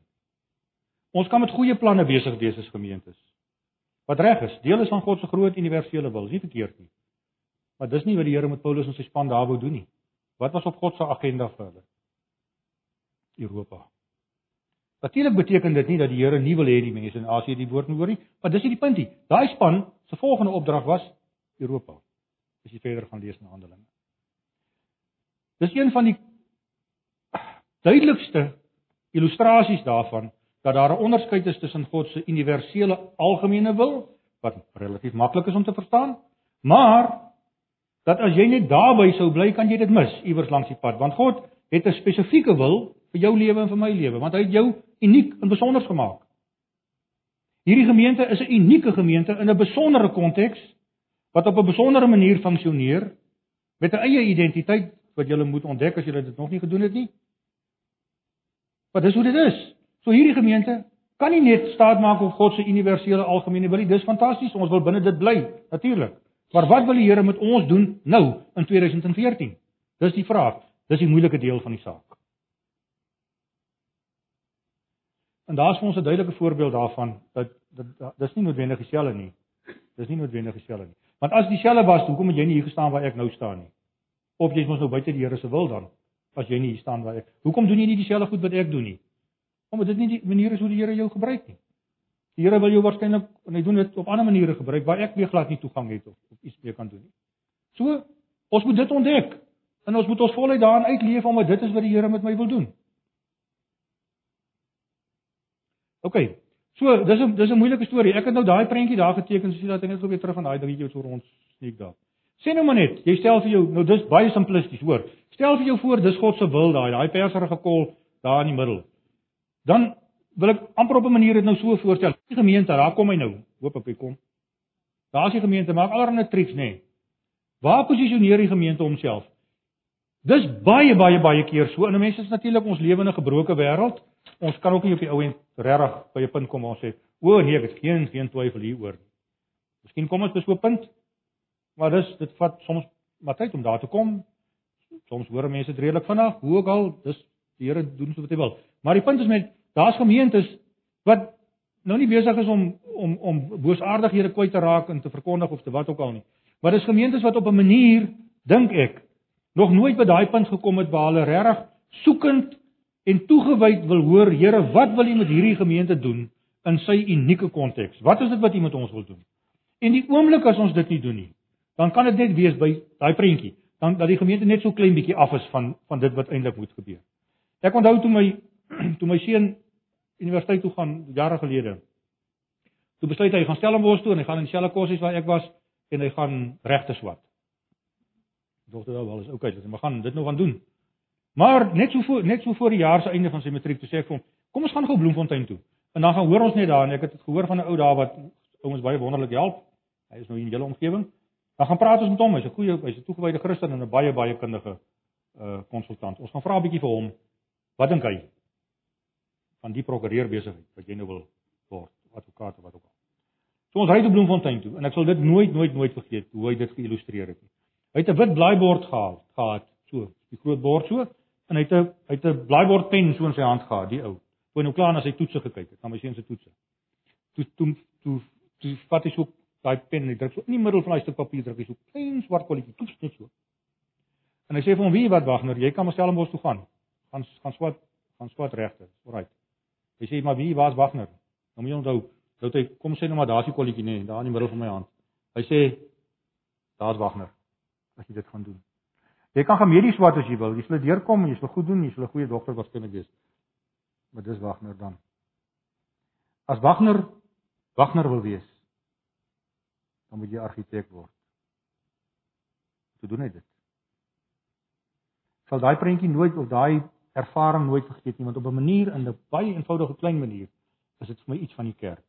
Ons kan met goeie planne besig wees as gemeentes. Wat reg is, deel is van God se groot universele wil, is nie verkeerd nie. Maar dis nie wat die Here met Paulus en sy span daar wou doen nie. Wat was op God se agenda vir hulle? Europa. Natuurlik beteken dit nie dat die Here nie wil hê die mense in Asië die woord moet hoor nie, maar dis nie die punt nie. Daai span se volgende opdrag was Europa. As jy verder gaan lees in Handelinge. Dis een van die duidelikste illustrasies daarvan dat daar 'n onderskeid is tussen God se universele algemene wil wat relatief maklik is om te verstaan, maar dat as jy net daarby sou bly, kan jy dit mis iewers langs die pad, want God het 'n spesifieke wil vir jou lewe en vir my lewe, want hy het jou uniek en besonder gemaak. Hierdie gemeente is 'n unieke gemeente in 'n besondere konteks wat op 'n besondere manier funksioneer met 'n eie identiteit wat jy moet ontdek as jy dit nog nie gedoen het nie. Maar dis hoe dit is. So hierdie gemeente kan nie net staat maak op God se universele algemene wil nie. Dis fantasties. Ons wil binne dit bly, natuurlik. Maar wat wil die Here met ons doen nou in 2014? Dis die vraag. Dis die moeilike deel van die saak. En daar's vir ons 'n duidelike voorbeeld daarvan dat dit dis nie noodwendig dieselfde nie. Dis nie noodwendig dieselfde nie. Want as dieselfde was, hoekom het jy nie hier gestaan waar ek nou staan nie? Of jy's mos nou buite die Here se wil dan as jy nie hier staan waar ek. Hoekom doen jy nie dieselfde goed wat ek doen nie? Omdat dit nie die manier is hoe die Here jou gebruik nie. Die Here wil jou waarskynlik en hy doen dit op ander maniere gebruik waar ek weer glad nie toegang het of, of iets meer kan doen nie. So, ons moet dit ontdek en ons moet ons voluit daarin uitleef omdat dit is wat die Here met my wil doen. OK. So, dis 'n dis 'n moeilike storie. Ek het nou daai prentjie daar geteken, so dat ek net gou weer terug aan daai dingetjie so rond sneek daar. Sê nou maar net, jy stel vir jou, nou dis baie simplisties, hoor. Stel vir jou voor dis God se wil daai, daai perserige kol daar in die middel dan wil ek amper op 'n manier dit nou so voorstel. Die gemeente, daar kom hy nou. Hoop ek hy kom. Daar's die gemeente, maak allerlei triks nê. Nee. Waar posisioneer die gemeente homself? Dis baie baie baie keer so. En mense is natuurlik ons lewende gebroke wêreld. Ons kan ook nie op die ou end regtig by 'n punt kom waar ons sê, "O nee, ek het geen geen twyfel hieroor nie." Miskien kom ons by so 'n punt. Maar dis dit vat soms maar tyd om daar te kom. Soms hoor mense dit redelik vinnig. Hoe ook al, dis die Here doen so wat hy wil. Maar die punt is met daar's gemeentes wat nou nie besig is om om om boosaardighede kwyt te raak en te verkondig of te wat ook al nie. Maar dis gemeentes wat op 'n manier dink ek nog nooit by daai punt gekom het waar hulle regtig soekend en toegewyd wil hoor, Here, wat wil U met hierdie gemeente doen in sy unieke konteks? Wat is dit wat U met ons wil doen? En die oomblik as ons dit nie doen nie, dan kan dit net wees by daai prentjie, dan dat die gemeente net so klein bietjie af is van van dit wat eintlik moet gebeur. Ek onthou toe my toe my seun universiteit toe gaan jare gelede. Toe besluit hy gaan Stellenbosch toe en hy gaan in dieselfde kursus waar ek was en hy gaan regte swat. Dogter wel wel is okay, maar gaan dit nou gaan doen. Maar net so voor net so voor die jaar se einde van sy matriek toe sê ek vir hom, kom ons gaan gou Bloemfontein toe. En dan gaan hoor ons net daar en ek het gehoor van 'n ou daar wat ouens baie wonderlik help. Hy is nou in julle omgewing. Dan gaan praat ons met hom. Hy's 'n goeie, hy's 'n toegewyde Christen en 'n baie baie kundige uh konsultant. Ons gaan vra 'n bietjie vir hom. Wat dink hy? Van die prokureur besigheid wat jy nou wil word, advokaat of wat ook al. So ons ry te Bloemfontein toe en ek sal dit nooit nooit nooit vergeet hoe hy dit geïllustreer het nie. Hy het 'n wit blaaibord gehad, gehad, so, die groot bord so en hy het 'n hy het 'n blaaibord pen so in sy hand gehad, die ou. Toe nou klaar na sy toetse gekyk het, na my seun se toetse. Toe toe toe toe vat hy so daai pen en hy druk so in die middel van daai stuk papier druk hy so klein swart kolletjie toets net so. En hy sê vir hom: "Wie wat Wagner, jy kan maar Stellenbosch toe gaan. Gaan gaan swat, gaan swat regte. Alraai." Hy sê maar wie was Wagner? Nou moet jy onthou, dat hy kom sê nou maar daar's die kolletjie nê, daar in die middel van my hand. Hy sê daar's Wagner as jy dit gaan doen. Jy kan gaan medies wat as jy wil, jy sal deurkom en jy sal goed doen, jy sal 'n goeie dokter waarskynlik wees. Maar dis Wagner dan. As Wagner Wagner wil wees, dan moet jy argitek word. Hoe doen hy dit? Sal daai prentjie nooit of daai ervaring nooit vergeet nie want op 'n manier in 'n baie eenvoudige klein manier is dit vir my iets van die kerk.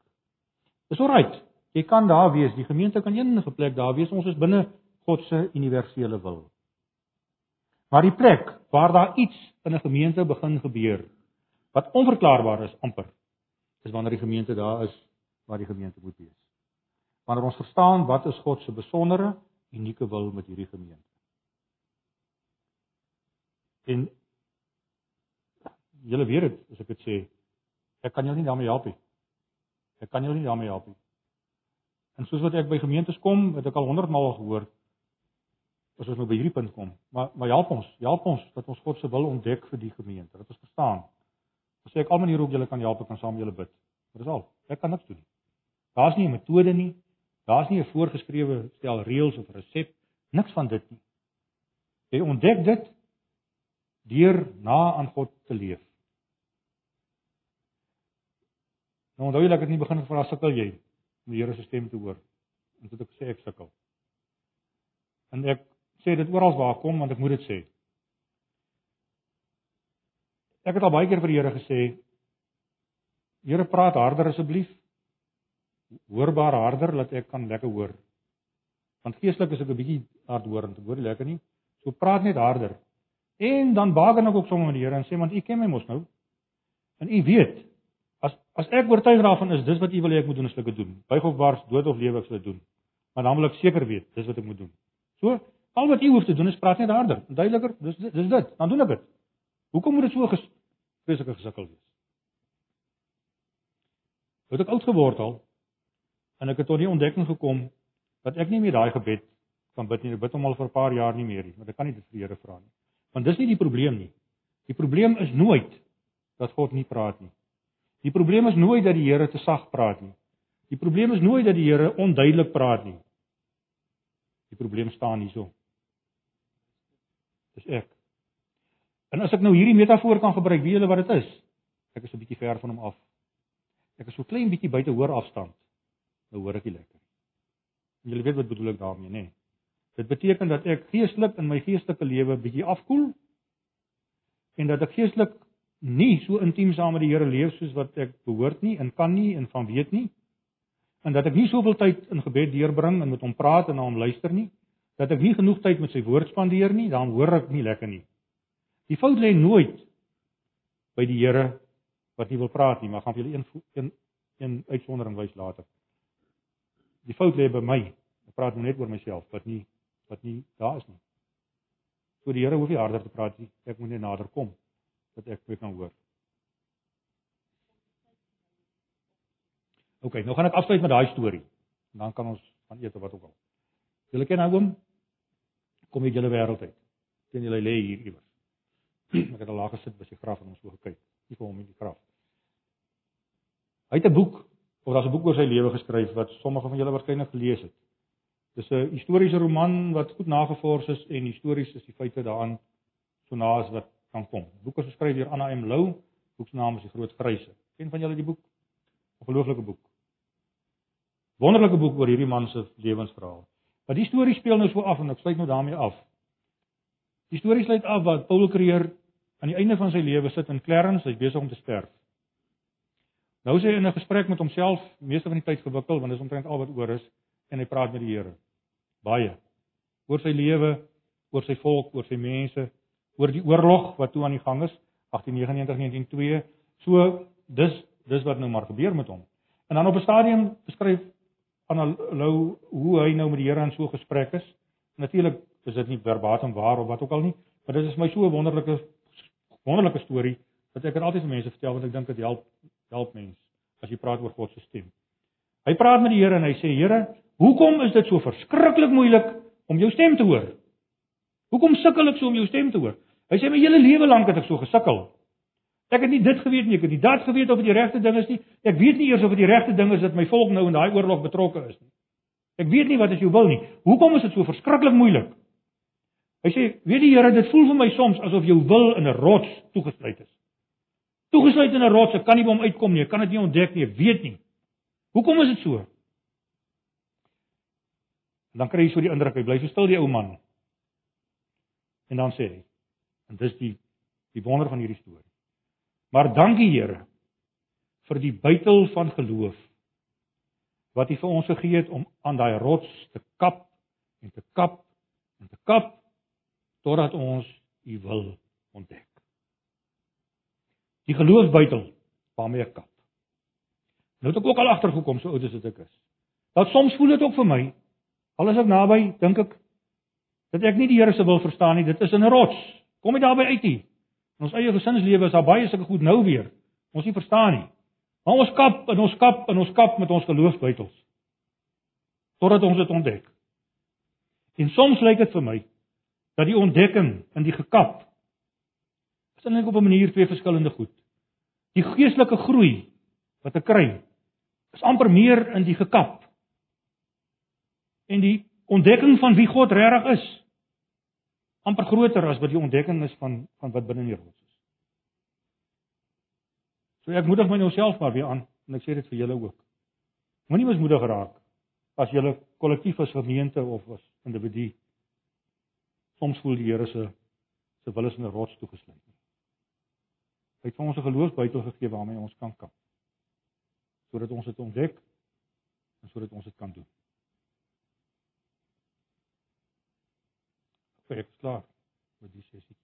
Dis alright. Jy kan daar wees, die gemeente kan enige plek daar wees. Ons is binne God se universele wil. Maar die plek waar daar iets in 'n gemeente begin gebeur wat onverklaarbaar is amper, is wanneer die gemeente daar is waar die gemeente moet wees. Wanneer ons verstaan wat is God se besondere, unieke wil met hierdie gemeente. En julle weet dit as ek dit sê, ek kan jou nie daarmee help nie. Ek kan jou nie daarmee help nie. En soos wat ek by gemeentes kom, het ek al 100 maal gehoor as ons nou by hierdie punt kom. Maar maar help ons, help ons dat ons God se wil ontdek vir die gemeente, dat ons verstaan. As ek al maniere hoe julle kan help, ek kan saam met julle bid. Dit is al. Ek kan niks doen nie. Daar's nie 'n metode nie. Daar's nie 'n voorgeskrewe stel reëls of resep, niks van dit nie. Jy ontdek dit deur na aan God te leef. Nou onthou dat ek het nie begin vra sukkel jy om die Here se stem te hoor. En dit ek sê ek sukkel. En ek sê dit oral waar kom want ek moet dit sê. Ek het al baie keer vir die Here gesê Here praat harder asseblief. Hoorbaar harder dat ek kan lekker hoor. Want geestelik is ek 'n bietjie hardhoorend, ek hoor lekker nie. So praat net harder. En dan baken ek ook sommer met die Here en sê want U ken my mos nou. En U weet As as ek oortuig daarvan is, dis wat u wil hê ek moet doen as ek dit doen. Buig of wars, dood of lewe ek sal dit doen. Maar dan wil ek seker weet, dis wat ek moet doen. So, al wat u hoef te doen is praat net harder, duideliker, dis dis dit. Dan doen ek dit. Hoekom moet dit so vreeslike gesukkel wees? Het ek oud geword al en ek het tot die ontdekking gekom dat ek nie meer daai gebed kan bid nie. Ek bid hom al vir 'n paar jaar nie meer nie, want ek kan nie dit vir die Here vra nie. Want dis nie die probleem nie. Die probleem is nooit dat God nie praat nie. Die probleem is nooit dat die Here te sag praat nie. Die probleem is nooit dat die Here onduidelik praat nie. Die probleem staan hierso. Dis ek. En as ek nou hierdie metafoor kan gebruik, weet julle wat dit is? Ek is 'n bietjie ver van hom af. Ek is so klein bietjie buite hoor afstand. Nou hoor ek nie lekker. En julle weet wat bedoel ek daarmee, nê? Dit beteken dat ek geestelik in my geestelike lewe bietjie afkoel en dat ek geestelik nie so intiem saam met die Here leef soos wat ek behoort nie en kan nie en van weet nie. En dat ek nie soveel tyd in gebed deurbring en met hom praat en na hom luister nie. Dat ek nie genoeg tyd met sy woord spandeer nie, dan hoor ek nie lekker nie. Die fout lê nooit by die Here wat nie wil praat nie, maar gaan vir julle een een een uitsondering wys later. Die fout lê by my. Ek praat nou net oor myself wat nie wat nie daar is nie. So die Here hoef nie harder te praat nie. Ek moet net nader kom dat ek weer kan hoor. OK, nou gaan ek afsluit met daai storie. Dan kan ons van eet of wat ook al. Julle ken nou oom kom jy julle wêreld uit. Ken julle lê hier iewers. ek het al laag gesit by sy graf en ons so gekyk. Nie vir hom in die graf. Hy het 'n boek of daar's 'n boek oor sy lewe geskryf wat sommige van julle waarskynlik gelees het. Dis 'n historiese roman wat goed nagevors is en histories is die feite daaraan so na as wat kan kom. Boek is geskryf deur Anna M Lou, boek se naam is Die Groot Gryse. Ken van julle die boek? 'n Ongelooflike boek. Wonderlike boek oor hierdie man se lewensverhaal. Maar die storie speel nou so af en ek sluit nou daarmee af. Die storie sluit af wat Paul Creer aan die einde van sy lewe sit in Clarence, hy's besig om te sterf. Nou is hy in 'n gesprek met homself, meeste van die tyd gewikkel want dit is omtrent al wat oor is en hy praat met die Here. Baie oor sy lewe, oor sy volk, oor sy mense, oor die oorlog wat toe aan die gang is 1899-1902. So dis dis wat nou maar gebeur met hom. En dan op 'n stadium beskryf Annalou hoe hy nou met die Here in so gesprek is. Natuurlik is dit nie verbatim waar of wat ook al nie, maar dit is my so 'n wonderlike wonderlike storie wat ek altyd vir mense vertel want ek dink dit help help mense as jy praat oor God se stem. Hy praat met die Here en hy sê Here, hoekom is dit so verskriklik moeilik om jou stem te hoor? Hoekom sukkel ek so om jou stem te hoor? Hy sê my hele lewe lank het ek so gesukkel. Ek het nie dit geweet nie, ek het nie dat geweet of dit die regte ding is nie. Ek weet nie eers of dit die regte ding is dat my volk nou in daai oorlog betrokke is nie. Ek weet nie wat as jy wil nie. Hoekom is dit so verskriklik moeilik? Hy sê, weet die Here, dit voel vir my soms asof jou wil in 'n rots toegesluit is. Toegesluit in 'n rots, ek kan nie by hom uitkom nie, ek kan dit nie ontdek nie, ek weet nie. Hoekom is dit so? Dan kry jy so die indruk hy bly so stil die ou man. En dan sê hy, En dis die die wonder van hierdie storie. Maar dankie Here vir die buitel van geloof wat hy vir ons gegee het om aan daai rots te kap en te kap en te kap totdat ons u wil ontdek. Die geloofsbuitel waarmee ek kap. Nou het ek ook al agtergekom so oud as ek is. Dat soms voel dit ook vir my al is ek naby, dink ek dat ek nie die Here se wil verstaan nie. Dit is 'n rots. Kom jy daarby uit hier? In ons eie gesinslewe is daar baie sulke goed nou weer. Ons nie verstaan nie. Maar ons kap en ons kap en ons kap met ons geloofsbuitels. Totdat ons dit ontdek. En soms lyk dit vir my dat die ontdekking in die gekap is eintlik op 'n manier twee verskillende goed. Die geestelike groei wat ek kry is amper meer in die gekap. En die ontdekking van wie God regtig is amper groter as wat die ontdekking is van van wat binne in die rots is. So ek moedig my nou self maar weer aan en ek sê dit vir julle ook. Moenie mismoedig raak as julle kollektief as gemeente of as individu soms voel die Here se se wil is in 'n rots toegesluit. Hy het vir ons 'n geloofsbuitel gegee waarmee ons kan kamp. Sodat ons dit ontdek en sodat ons dit kan doen. Ek is klaar met die sessie.